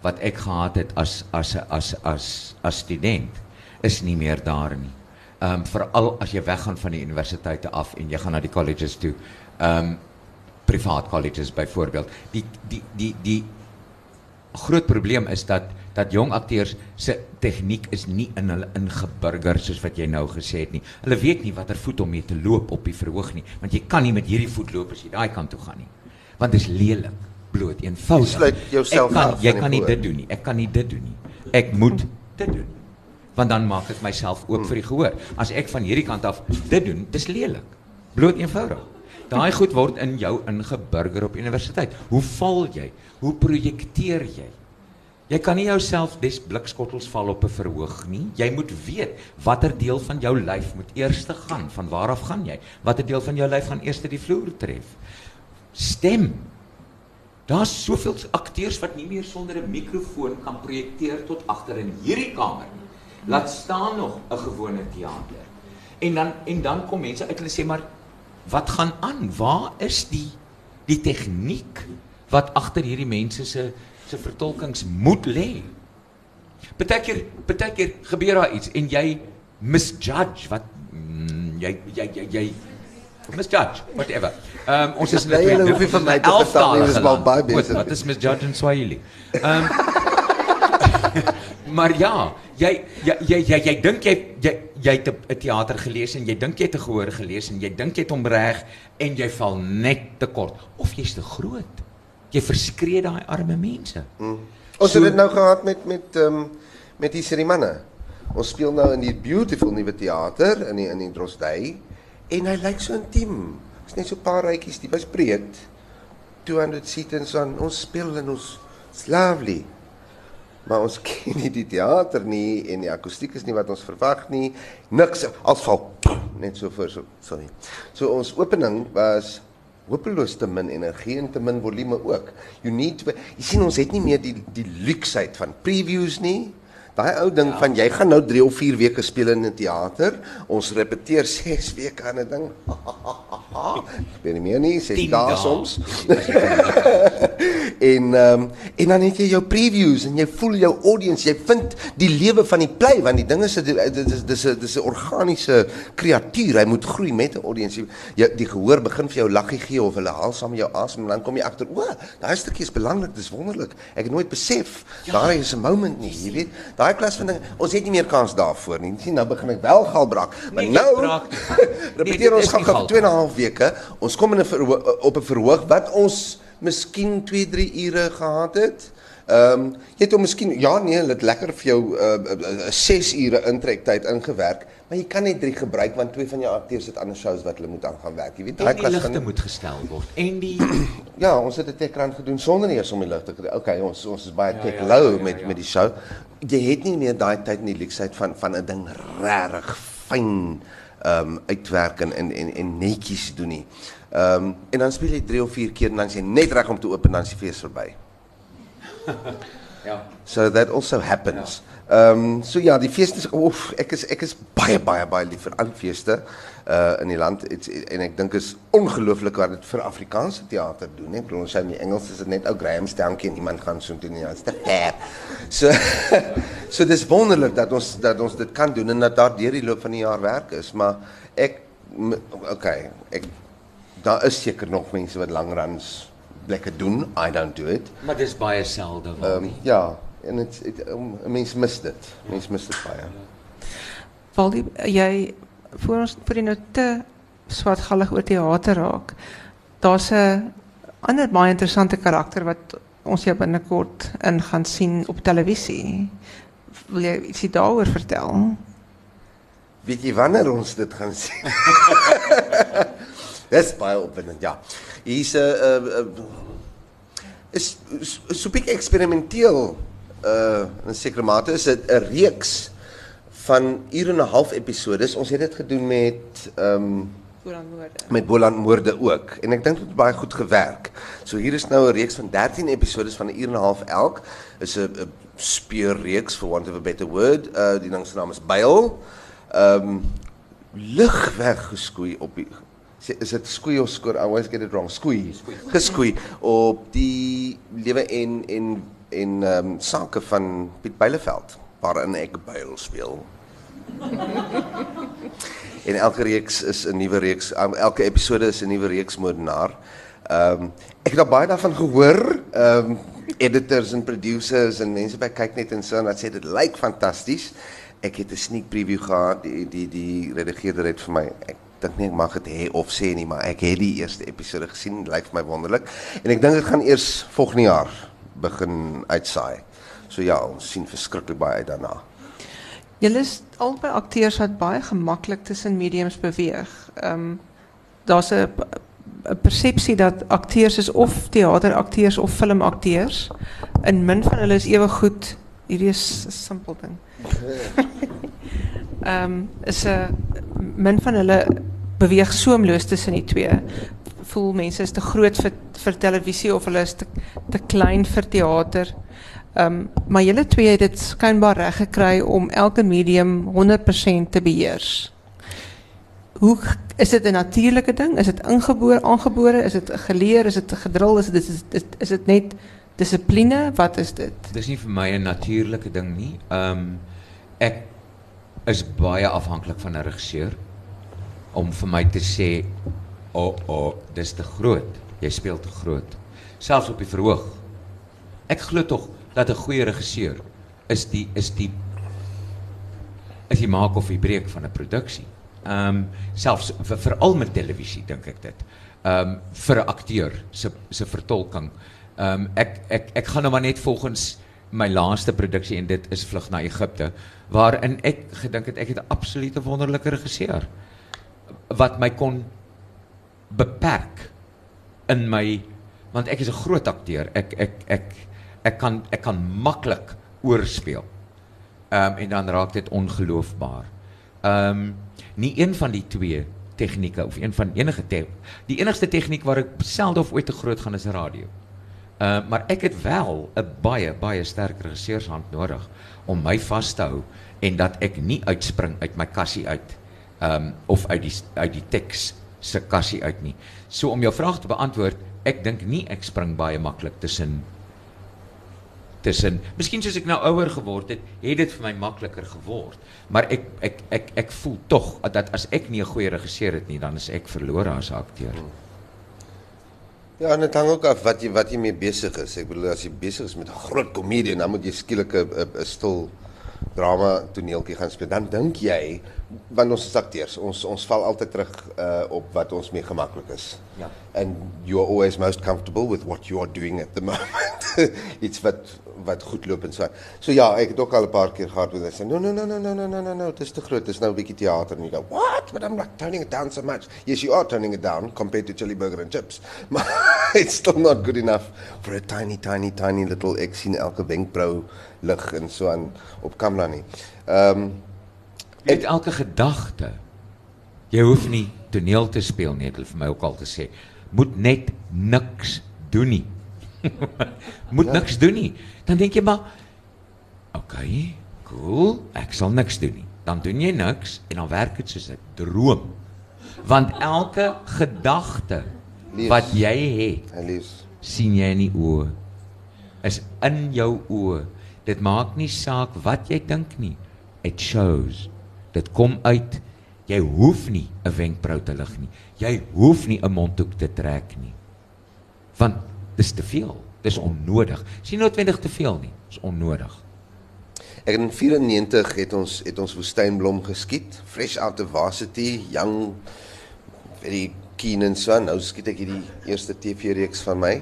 wat ek gehad het as as as as as student is nie meer daar nie. Ehm um, veral as jy weggaan van die universiteite af en jy gaan na die colleges toe. Ehm um, privaat colleges byvoorbeeld. Die die die die groot probleem is dat dat jong akteurs se tegniek is nie in hulle ingeburger soos wat jy nou gesê het nie. Hulle weet nie watter voet om mee te loop op die verhoog nie, want jy kan nie met hierdie voet loop as jy daai kant toe gaan nie. Want dit is lelik, bloot eenvoudig. Sluit jouself af jy kan nie dit doen nie. Ek kan nie dit doen nie. Ek moet dit doen. Want dan maak ek myself oop vir die gehoor. As ek van hierdie kant af dit doen, dis lelik. Bloot eenvoudig. Daai goed word in jou ingeburger op universiteit. Hoe val jy? Hoe projekteer jy? Jy kan nie jouself des blikskottels val op 'n verhoog nie. Jy moet weet watter deel van jou lyf moet eers te gaan. Van waar af gaan jy? Watter deel van jou lyf gaan eers die vloer tref? Stem. Daar's soveel akteurs wat nie meer sonder 'n mikrofoon kan projekteer tot agter in hierdie kamer nie. Laat staan nog 'n gewone teater. En dan en dan kom mense uit hulle sê maar wat gaan aan? Waar is die die tegniek wat agter hierdie mense se se vertolkings moet lê? Partykeer partykeer gebeur daar iets en jy misjudge wat mm, jy jy jy jy misjudge whatever. Um, ons is Nee, julle hoef nie van my te vertel nie, dis wel baie besig. Wat is misjudge in Swahili? Um, maar ja, jy jy jy jy, jy dink jy jy jy het 'n teater gelees en jy dink jy het 'n gehoor gelees en jy dink jy het hom reg en jy val net te kort of jy's te groot. Jy verskree daai arme mense. Mm. Ons So- het dit nou gehad met met um, met die serie manne. Ons speel nou in die beautiful nuwe teater in die in die Drosdey en hy lyk so intiem. Dit's net so 'n paar rytjies, die was breed. 200 seats aan. Ons speel en ons it's lovely. Maar ons ken nie die teater nie en die akoestiek is nie wat ons verwag nie. Niks als val net so voor so sorry. So ons opening was hopeloos te min energie en te min volume ook. You need to, jy sien ons het nie meer die die luksheid van previews nie. Daai ou ding ja. van jy gaan nou 3 of 4 weke speel in 'n teater. Ons repeteer 6 weke aan 'n ding. Ek weet nie meer nie, 6 10 dae dae. soms. en ehm um, en dan het jy jou previews en jy voel jou audience, jy vind die lewe van die play want die ding is dit is dis 'n dis 'n organiese kreatuur. Hy moet groei met 'n audience. Jy, jy die gehoor begin vir jou laggie gee of hulle haal saam jou asem en dan kom jy agter, o, daai stukkie is belangrik, dis wonderlik. Ek het nooit besef ja. daar is 'n moment nie, jy weet. Daai klas van dinge, ons het nie meer kans daarvoor nie. Sien, nou begin ek wel galbrak. Maar Nee, nou repeteer dit ons gaan gaan vir 2 en 'n half weke. Ons kom in 'n op 'n verhoog wat ons miskien 2, 3 ure gehad het. Ehm um, jy het hom miskien ja nee, het lekker vir jou uh, uh, 6 ure intrektyd ingewerk, maar jy kan net 3 gebruik want twee van jou akteurs het ander shows wat hulle moet aan gaan werk. Jy weet, daai klas ligte van moet gestel word en die Ja, ons het 'n tekrand gedoen sonder eers om die lig te kry. Okay, ons ons is baie Ja, ja, low ja, ja, met ja. met die show. Jy het nie meer daai tyd en die luksheid van van 'n ding regtig fyn ehm um, uitwerk en en en, en netjies doen nie. Ehm um, en dan speel jy 3 of 4 keer en dan is jy net reg om te open dan is die fees verby. ja. So that also happens. Ehm um, so ja, die feeste is oef, ek is ek is baie baie baie lief vir al feeste uh in die land It's, en ek dink is ongelooflik wat dit vir Afrikaanse teater doen, hè. Ek bedoel ons sê in die Engels is dit net ou Graham Stankie en iemand gaan so doen ja, it's the fair. So so dis wonderlik dat ons dat ons dit kan doen en dat daar deur die loop van die jaar werk is, maar ek m- okay, ek daar is seker nog mense wat langruns lekker doen. I don't do it. Maar dis baie selde wel Ehm nie. ja, en dit dit um, mense mis dit. Mense mis dit baie. Waldie, jy voor ons voor jy nou te swartgallig oor teater raak. Daar's 'n ander baie interessante karakter wat ons jou binnekort in gaan sien op televisie. Wil jy ietsie daaroor vertel? Weet jy wanneer ons dit gaan sien? Dis baie opwindend, ja. Hier's 'n uh, uh, is so 'n bietjie eksperimenteel uh in sekere mate is dit 'n reeks van uur en 'n half episodes. Ons het dit gedoen met ehm um, Vooraan woorde. met Boland moorde ook en ek dink dit het baie goed gewerk. So hier is nou 'n reeks van 13 episodes van 'n uur en 'n half elk. Is 'n 'n speurreeks for want of a better word. Uh die ding se naam is Byl. Ehm um, lig weggeskoei op die is dit skoei of skoor? I always get it wrong. Skoei. Geskoei op die lewe en en en ehm um, sake van Piet Byleveld waarin ek Byl speel. En elke reeks is 'n nuwe reeks. Um, elke episode is 'n nuwe reeks moordenaar. Ehm um, ek het al baie daarvan gehoor. Ehm editors en producers en mense by kyk net en en dat sê dit lyk fantasties. Ek het sneak preview gehad. Die die die redigeerder het vir my ek dink nie ek mag dit hê of sê nie, maar ek het die eerste episode gesien. Dit lyk vir my wonderlik. En ek dink dit gaan eers volgende jaar begin uitsaai. So ja, ons sien verskriklik baie daarna. Julle is albei akteurs wat baie gemaklik tussen mediums beweeg. Ehm um, daar's 'n persepsie dat akteurs is of teaterakteurs of filmakteurs. En min van hulle is ewe goed. Hierdie is 'n simpel ding. Ehm um, is 'n min van hulle beweeg soemloos tussen die twee. Voel mense is te groot vir vir televisie of hulle is te te klein vir teater. Ehm um, maar julle twee het dit skynbaar reg gekry om elke medium 100% te beheers. Hoe g- is dit 'n natuurlike ding? Is dit ingebore aangebore? Is dit geleer? Is dit gedrul? Is dit is dit is dit net dissipline? Wat is dit? Dis nie vir my 'n natuurlike ding nie. Ehm um, ek is baie afhanklik van 'n regisseur om vir my te sê, "O, oh, o, oh, dis te groot. Jy speel te groot." Selfs op die verhoog. Ek glo tog dat 'n goeie regisseur is die is die is die maak of die breek van 'n produksie. Ehm um, selfs vir veral met televisie dink ek dit. Ehm um, vir 'n akteur se se vertolking. Ehm um, ek ek ek gaan nou maar net volgens my laaste produksie en dit is Vlug na Egipte waarin ek gedink het ek het 'n absolute wonderlike regisseur wat my kon beperk in my want ek is 'n groot akteur. Ek ek ek ek kan ek kan maklik oorspeel. Ehm um, en dan raak dit ongeloofbaar. Ehm um, nie een van die twee tegnieke of een van enige te die enigste tegniek waar ek selde of ooit te groot gaan is radio. Ehm uh, maar ek het wel 'n baie baie sterk regisseurshand nodig om my vas te hou en dat ek nie uitspring uit my kassie uit ehm um, of uit die uit die teks se kassie uit nie. So om jou vraag te beantwoord, ek dink nie ek spring baie maklik tussen tussen miskien soos ek nou ouer geword het, het dit vir my makliker geword. Maar ek ek ek ek voel tog dat as ek nie 'n goeie regisseur het nie, dan is ek verlore as akteur. Ja, en dit hang ook af wat jy wat jy mee besig is. Ek bedoel as jy besig is met 'n groot komedie, dan moet jy skielik 'n 'n stil drama toneeltjie gaan speel. Dan dink jy want ons is akteurs, ons ons val altyd terug uh op wat ons mee gemaklik is. Ja. And you are always most comfortable with what you are doing at the moment. Iets wat wat goed loop en so. So ja, ek het ook al 'n paar keer gehad waar hulle sê no no no no no no no no no, dit is te groot. Dit is nou 'n bietjie teater en jy go, "What? But I'm not turning it down so much." Yes, you are turning it down compared to chili burger and chips. Maar it's still not good enough for a tiny tiny tiny little ek sien elke wenkbrau lig en so aan op kamera nie. Ehm um, Ek elke gedagte. Jy hoef nie toneel te speel nie, het hulle vir my ook al gesê. Moet net niks doen nie. moet ja. niks doen nie. Dan dink jy maar okay, cool, ek sal niks doen nie. Dan doen jy niks en dan werk dit soos 'n droom. Want elke gedagte wat jy het, Elise, sien jy in die oë. Is in jou oë. Dit maak nie saak wat jy dink nie. It shows. Dit kom uit. Jy hoef nie 'n wenkbrau te lig nie. Jy hoef nie 'n mondhoek te trek nie. Want dis te veel. Dis onnodig. Nie noodwendig te veel nie. Dis onnodig. Ek in 94 het ons het ons woestynblom geskiet, fresh out of varsity, young very keen en so. Nou skiet ek hierdie eerste TV-reeks van my.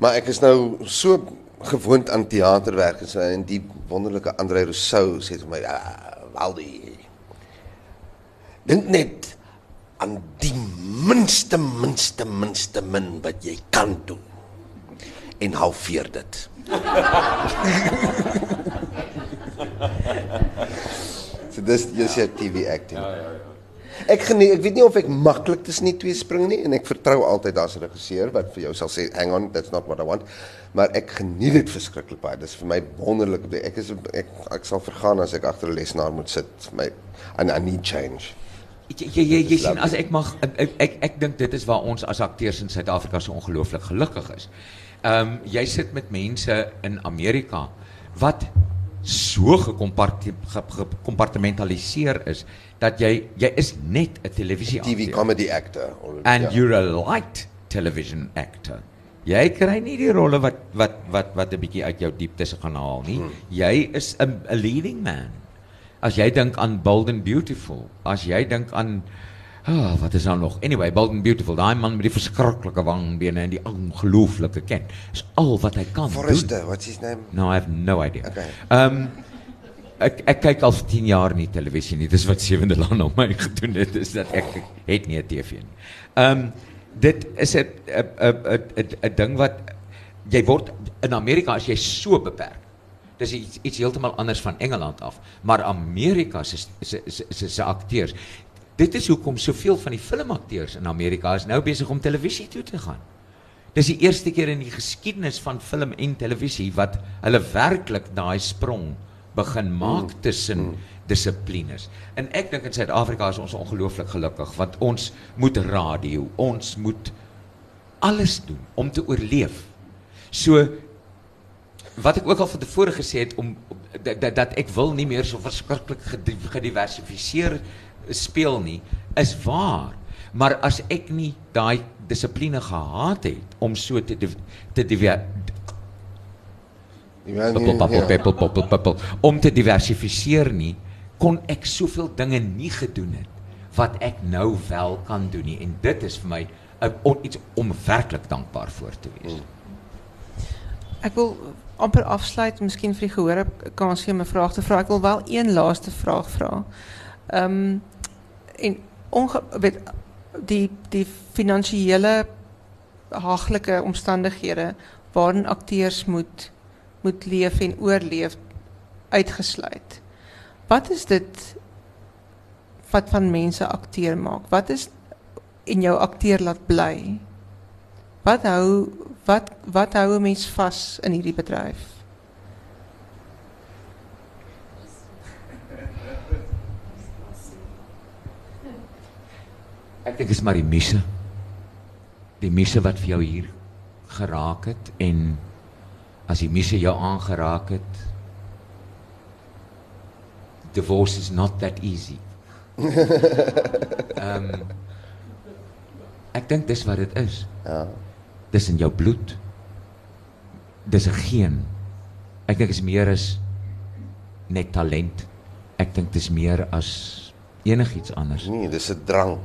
Maar ek is nou so gewoond aan teaterwerk en so en die wonderlike Andre Rousseau sê vir my, ah, Waldie. Dink net aan die minste minste minste min wat jy kan doen. En halveer dit. so dis dis jou TV acting. Ja ja ja. Ek geniet ek weet nie of ek maklik tussen die twee spring nie en ek vertrou altyd daar's 'n regisseur wat vir jou sal sê hang on that's not what I want. Maar ek geniet dit verskriklik baie. Dis vir my wonderlik. Ek is ek ek sal vergaan as ek agter 'n lesenaar moet sit. My and I need change. Jy jy jy, jy sien as ek mag ek ek, ek, ek dink dit is waar ons as akteurs in Suid-Afrika so ongelooflik gelukkig is. Ehm um, jy sit met mense in Amerika wat zo gecompartimentaliseerd is dat jij jij is net een televisie actor. TV comedy actor. And you're a light television actor. Jij krijgt niet die rollen wat, wat, wat, wat een beetje uit jouw diepte gaan halen. Jij is een leading man. Als jij denkt aan Bold and Beautiful. Als jij denkt aan... oh, wat is dan nog? Anyway, Bold and Beautiful, daai man met die verskriklike wangbene en die ongelooflike ken. Is al wat hy kan Forrester, doen. what's his name? No, I have no idea. Okay. Um ek ek kyk al vir 10 jaar nie televisie nie. Dis wat sewende land op my gedoen het is dat ek het nie 'n TV nie. Um dit is 'n 'n 'n 'n ding wat jy word in Amerika as jy so beperk. Dis iets iets heeltemal anders van Engeland af, maar Amerika se se se se akteurs Dit is hoekom soveel van die filmakteurs in Amerika is nou besig om televisie toe te gaan. Dis die eerste keer in die geskiedenis van film en televisie wat hulle werklik daai sprong begin maak mm. tussen mm. dissiplines. En ek dink in Suid-Afrika is ons ongelooflik gelukkig want ons moet radio, ons moet alles doen om te oorleef. So wat ek ook al van tevore gesê het om dat, dat, dat ek wil nie meer so verskriklik gediversifiseer speel nie, is waar. Maar as ek nie daai dissipline gehad het om so te te Ja. Om te diversifiseer nie, kon ek soveel dinge nie gedoen het wat ek nou wel kan doen nie. En dit is vir my on, iets om werklik dankbaar voor te wees. Mm. Ek wil amper afsluit, miskien vir die gehoor kans gee om 'n vraag te vra. Ek wil wel een laaste vraag vra. Ehm en onge weet die die finansiële haglike omstandighede waarin akteurs moet moet leef en oorleef uitgesluit. Wat is dit wat van mense akteur maak? Wat is en jou akteur laat bly? Wat hou wat wat hou 'n mens vas in hierdie bedryf? Ek dink is maar die misse. Die misse wat vir jou hier geraak het en as die misse jou aangeraak het divorce is not that easy. Ehm um, ek dink dis wat dit is. Ja. Dis in jou bloed. Dis 'n geen. Ek dink is meer as net talent. Ek dink dit is meer as enigiets anders. Nee, dis 'n drang.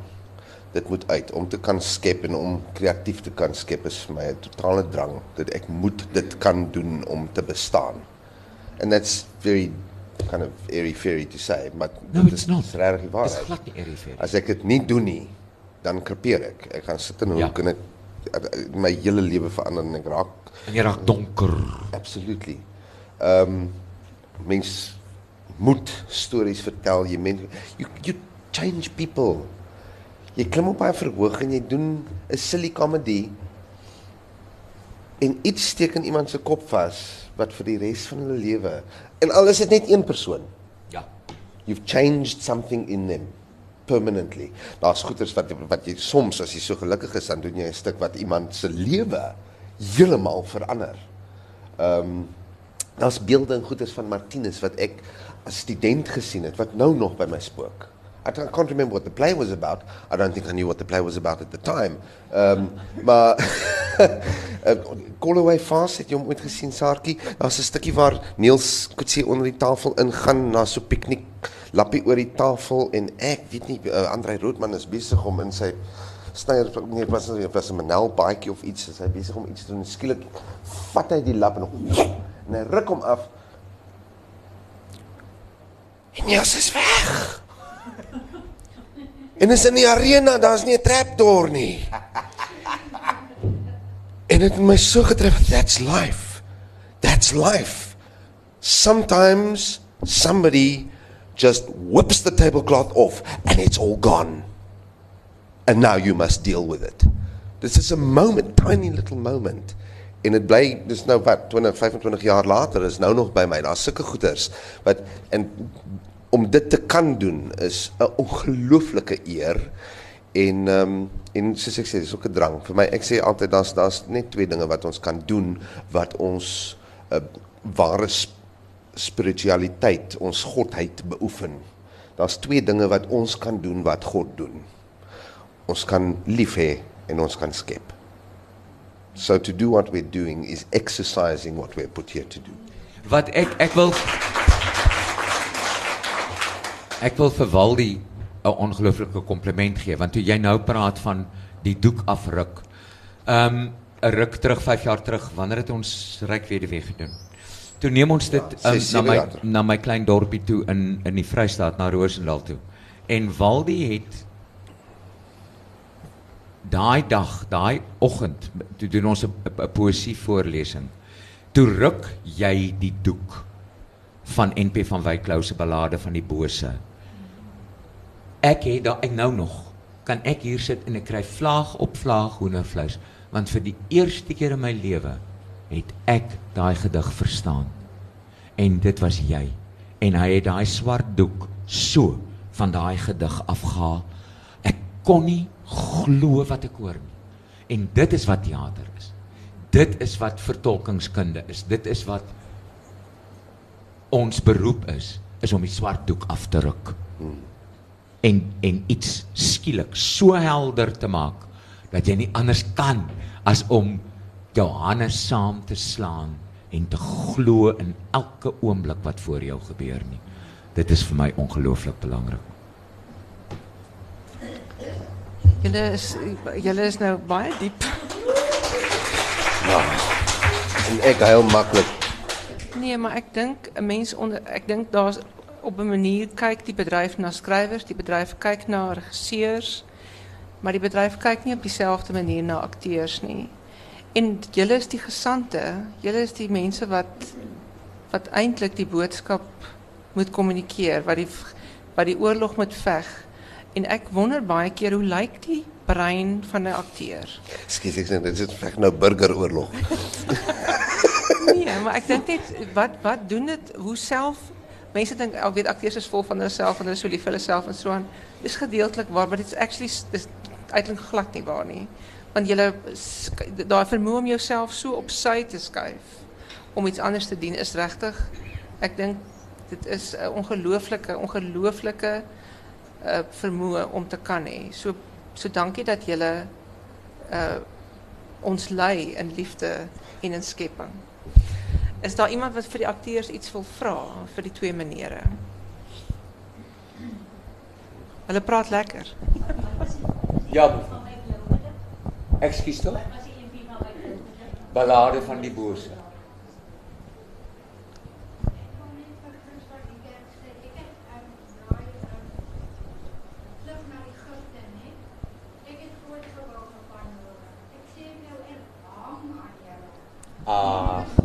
Dit moet uit om te kan skep en om kreatief te kan skep is vir my 'n totale drang dat ek moet dit kan doen om te bestaan. And that's very kind of airy fairy to say, but No, dit is- not. is regtig waar. Dis glad nie airy fairy. As ek dit nie doen nie, dan krepeer ek. Ek gaan sit in 'n Ja. en ek my hele lewe verander en ek raak En jy raak donker. Absolutely. Ehm um, mens moet stories vertel. Jy men you you change people. Jy klim op 'n verhoog en jy doen 'n silly comedy en iets steek in iemand se kop vas wat vir die res van hulle lewe en al is dit net een persoon. Ja. You've changed something in them permanently. Daar's goeters wat wat jy soms as jy so gelukkig is dan doen jy 'n stuk wat iemand se lewe heeltemal verander. Ehm um, daar's beelde en goeters van Martinus wat ek as student gesien het wat nou nog by my spook. I I can't remember what the play was about. I don't think I knew what the play was about at the time. Um, maar uh, Callaway Fast het jy hom ooit gesien Saartjie? Daar's 'n stukkie waar Niels Kutsie onder die tafel ingaan na so piknik lappie oor die tafel en ek weet nie uh, Andrei Roodman is besig om in sy snyer nee was dit was 'n Manel baadjie of iets, is hy besig om iets te doen en skielik vat hy die lap en, en hy ruk hom af. En Niels is weg. En is in die arena, daar's nie 'n trapdoor nie. En dit het my so getref, that's life. That's life. Sometimes somebody just whips the tablecloth off and it's all gone. And now you must deal with it. This is a moment, tiny little moment. En dit bly dis nou wat 20 25 jaar later is nou nog by my. Daar's sulke goeters wat en om dit te kan doen is 'n ongelooflike eer. En ehm um, en soos ek sê, dis ook 'n drang. Vir my ek sê altyd daar's daar's net twee dinge wat ons kan doen wat ons 'n uh, ware sp spiritualiteit, ons godheid beoefen. Daar's twee dinge wat ons kan doen wat God doen. Ons kan lief hê en ons kan skep. So to do what we're doing is exercising what we're put here to do. Wat ek ek wil Ek wil vir Waldie 'n ongelooflike kompliment gee want toe jy nou praat van die doek afruk. Ehm um, 'n ruk terug 5 jaar terug wanneer het ons ryk weduwee gedoen? Toe neem ons dit Ja, um, ses, na my na my klein dorpie toe in in die Vrystaat na Rosendal toe. En Waldie het daai dag, daai oggend, toe doen ons 'n 'n poesie voorlesing. Toe ruk jy die doek van NP van se ballade van die bose. Ek het daai ek nou nog kan ek hier sit en ek kry vlaag op vlaag hoendervleis want vir die eerste keer in my lewe het ek daai gedig verstaan. En dit was jy. En hy het daai swart doek so van daai gedig afgehaal. Ek kon nie glo wat ek hoor nie. En dit is wat teater is. Dit is wat vertolkingskunde is. Dit is wat ons beroep is, is om die swart doek af te ruk. En en iets skielik so helder te maak dat jy nie anders kan as om jou hande saam te slaan en te glo in elke oomblik wat voor jou gebeur nie. Dit is vir my ongelooflik belangrik. Julle is julle is nou baie diep. En ek huil maklik. Nee, maar ek dink 'n mens onder ek dink daar's op 'n manier kyk die bedryf na skrywers, die bedryf kyk na regisseurs, maar die bedryf kyk nie op dieselfde manier na akteurs nie. En julle is die gesante, julle is die mense wat wat eintlik die boodskap moet kommunikeer, wat die wat die oorlog moet veg. En ek wonder baie keer hoe lyk die brein van 'n akteur? Skus ek sê dit is veg nou burgeroorlog. Nee, maar ek dink net wat wat doen dit hoe self mense dink ek weet akteurs is vol van hulle self en hulle is lief vir en so aan. Dis gedeeltelik waar, maar dit is actually dis glad nie waar nie. Want jy daai vermoë om jouself so op te skuif om iets anders te dien is regtig ek dink dit is 'n ongelooflike ongelooflike uh, om te kan hê. So so dankie dat jy uh ons lei in liefde en in skepping. Is daar iemand wat vir die akteurs iets wil vra vir die twee menere? Hulle praat lekker. Ja. Ekskuus tog. Ballade van die bose. Ah.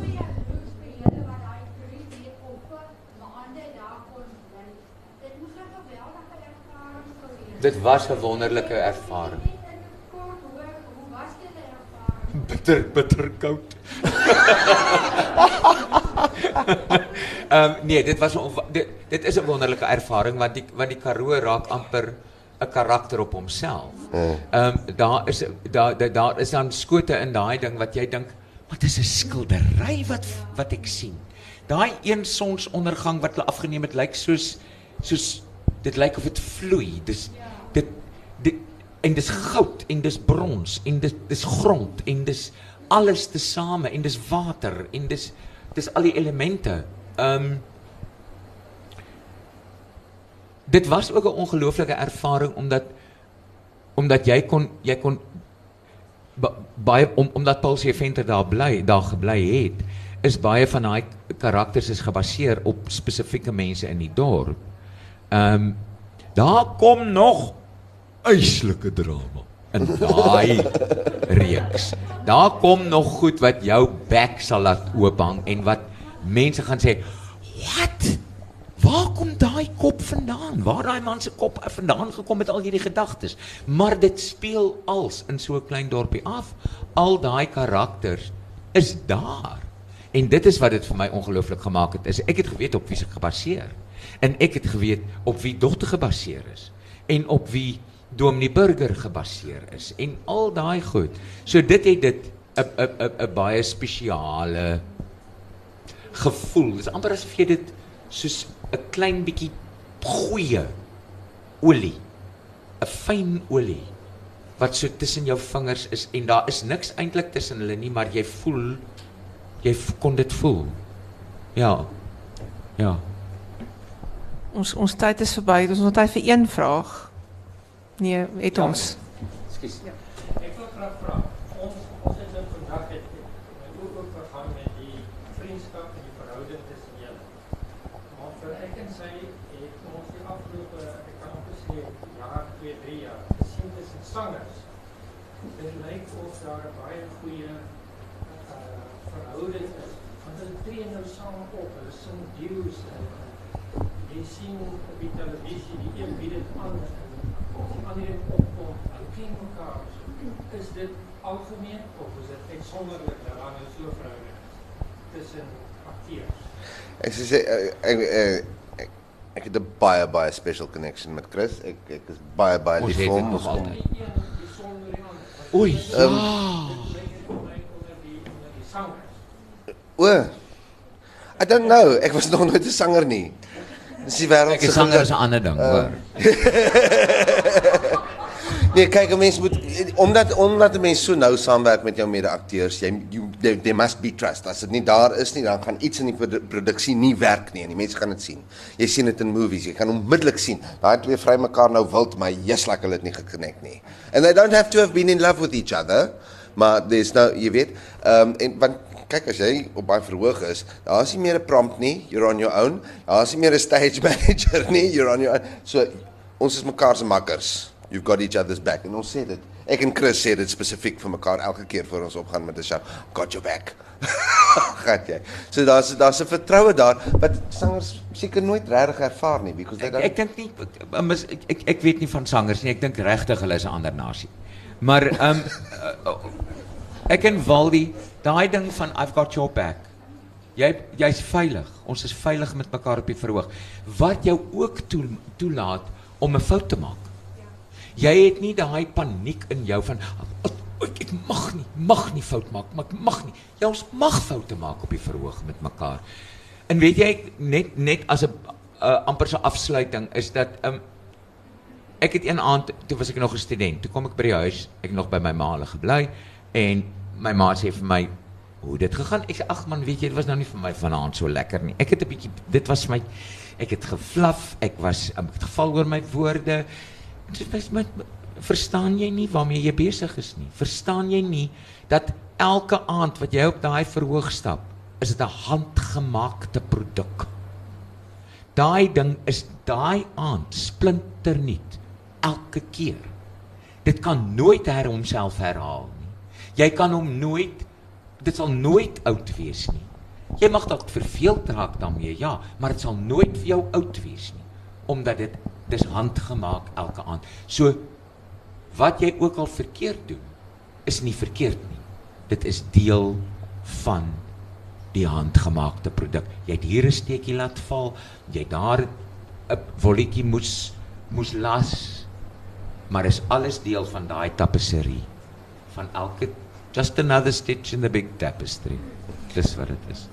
Dit was 'n wonderlike ervaring. Bitter bitter koud. Ehm um, nee, dit was dit, dit is 'n wonderlike ervaring want die want die Karoo raak amper 'n karakter op homself. Ehm um, daar is daar daar is dan skote in daai ding wat jy dink Wat is 'n skildery wat wat ek sien? Daai een sonsondergang wat hulle afgeneem het, lyk soos soos dit lyk of dit vloei. Dis dit dit en dis goud en dis brons en dis dis grond en dis alles tesame en dis water en dis dis al die elemente. Ehm um, Dit was ook 'n ongelooflike ervaring omdat omdat jy kon jy kon baie om omdat Paul se venter daar bly, daar gebly het, is baie van daai karakters is gebaseer op spesifieke mense in die dorp. Ehm um, daar kom nog eislike drama in daai reeks. Daar kom nog goed wat jou bek sal laat oophang en wat mense gaan sê, "What?" Waar kom daai kop vandaan? Waar daai man se kop vandaan gekom met al hierdie gedagtes? Maar dit speel als in so 'n klein dorpie af. Al daai karakters is daar. En dit is wat dit vir my ongelooflik gemaak het. Is ek het geweet op wie se gebaseer. En ek het geweet op wie dogter gebaseer is en op wie Dominee Burger gebaseer is en al daai goed. So dit het dit 'n 'n 'n baie spesiale gevoel. Dit is amper asof jy dit soos 'n klein bietjie goeie olie. 'n Fyn olie wat so tussen jou vingers is en daar is niks eintlik tussen hulle nie, maar jy voel jy kon dit voel. Ja. Ja. Ons ons tyd is verby. Ons het tyd vir een vraag. Nee, het ons. Ekskuus. Ja. Ek wil graag vra. Ons ons het in kontak het ook ook vergaan met die vriendskap en die verhouding tussen julle. Maar vir ek en sy het ons die afgelope ek kan amper sê jaar 2, 3 jaar gesien tussen sangers. Dit lyk of daar 'n baie goeie uh, verhouding is. Want hulle tree nou saam op. Hulle sing duos en jy sien op die televisie die een bied dit aan en die ander het opkom. Hulle ken mekaar. Is dit algemeen of is dit uitsonderlik dat daar nou so verhouding is tussen akteurs? Ek sê ek ek, ek ek het 'n baie baie special connection met Chris. Ek ek is baie baie Ons lief het vir dit hom. nog Ons kom altyd. Die een besonder die ander. Oei. Ehm, Ja. Dit lyk onder die onder die sangers. O. I don't know. Ek was nog nooit 'n sanger nie. Dis die wêreld Ek is sanger is 'n ander ding, hoor. Nee, kyk, 'n mens moet omdat omdat 'n mens so nou saamwerk met jou mede-akteurs, jy you, there, there must be trust. As dit nie daar is nie, dan gaan iets in die produ produksie nie werk nie en die mense gaan dit sien. Jy sien dit in movies, jy kan onmiddellik sien. Daai twee vry mekaar nou wild, maar jy's like hulle het nie gekonnekt nie. And they don't have to have been in love with each other, maar there's no, jy weet, ehm um, en want kyk as jy op baie verhoog is, daar is nie meer 'n prompt nie, you're on your own. Daar is nie meer 'n stage manager nie, you're on your own. So ons is mekaar se makkers. You've got each other's back. En ons sê dit. Ek en Chris sê dit spesifiek vir mekaar elke keer voor ons opgaan met 'n show. Got your back. Gat jy. So daar's daar's 'n vertroue daar wat sangers seker nooit regtig ervaar nie because they don't ek dink nie ek, mis- ek ek ek weet nie van sangers nie. Ek dink regtig hulle is 'n ander nasie. Maar ehm um, ek en Waldi, daai ding van I've got your back. Jy jy's veilig. Ons is veilig met mekaar op die verhoog. Wat jou ook toe, toelaat om 'n fout te maak. Jy het nie daai paniek in jou van ek, ek mag nie, mag nie fout maak, maar ek mag nie. Jy ons mag foute maak op die verhoog met mekaar. En weet jy net net as 'n uh, amper so afsluiting is dat um, ek het een aand toe was ek nog 'n student. Toe kom ek by die huis, ek nog by my ma hulle gebly en my ma sê vir my hoe dit gegaan. Ek sê ag man, weet jy, dit was nou nie vir my vanaand so lekker nie. Ek het 'n bietjie dit was my ek het geflaf, ek was um, ek het geval oor my woorde. Dit was my verstaan jy nie waarmee jy besig is nie. Verstaan jy nie dat elke aand wat jy op daai verhoog stap, is dit 'n handgemaakte produk. Daai ding is daai aand splinternuut elke keer. Dit kan nooit her homself herhaal. Jy kan hom nooit dit sal nooit oud wees nie. Jy mag dalk verveeld raak daarmee, ja, maar dit sal nooit vir jou oud wees nie omdat dit dis handgemaak elke aand. So wat jy ook al verkeerd doen, is nie verkeerd nie. Dit is deel van die handgemaakte produk. Jy het hier 'n steekie laat val, jy daar 'n volletjie moes moes las, maar is alles deel van daai tapisserie van elke just another stitch in the big tapestry. Dis wat dit is.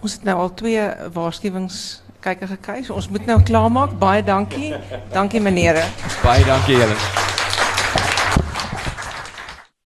Ons het nou al twee waarskuwings kyker gekry. So ons moet nou klaarmaak. Baie dankie. Dankie menere. Baie dankie julle.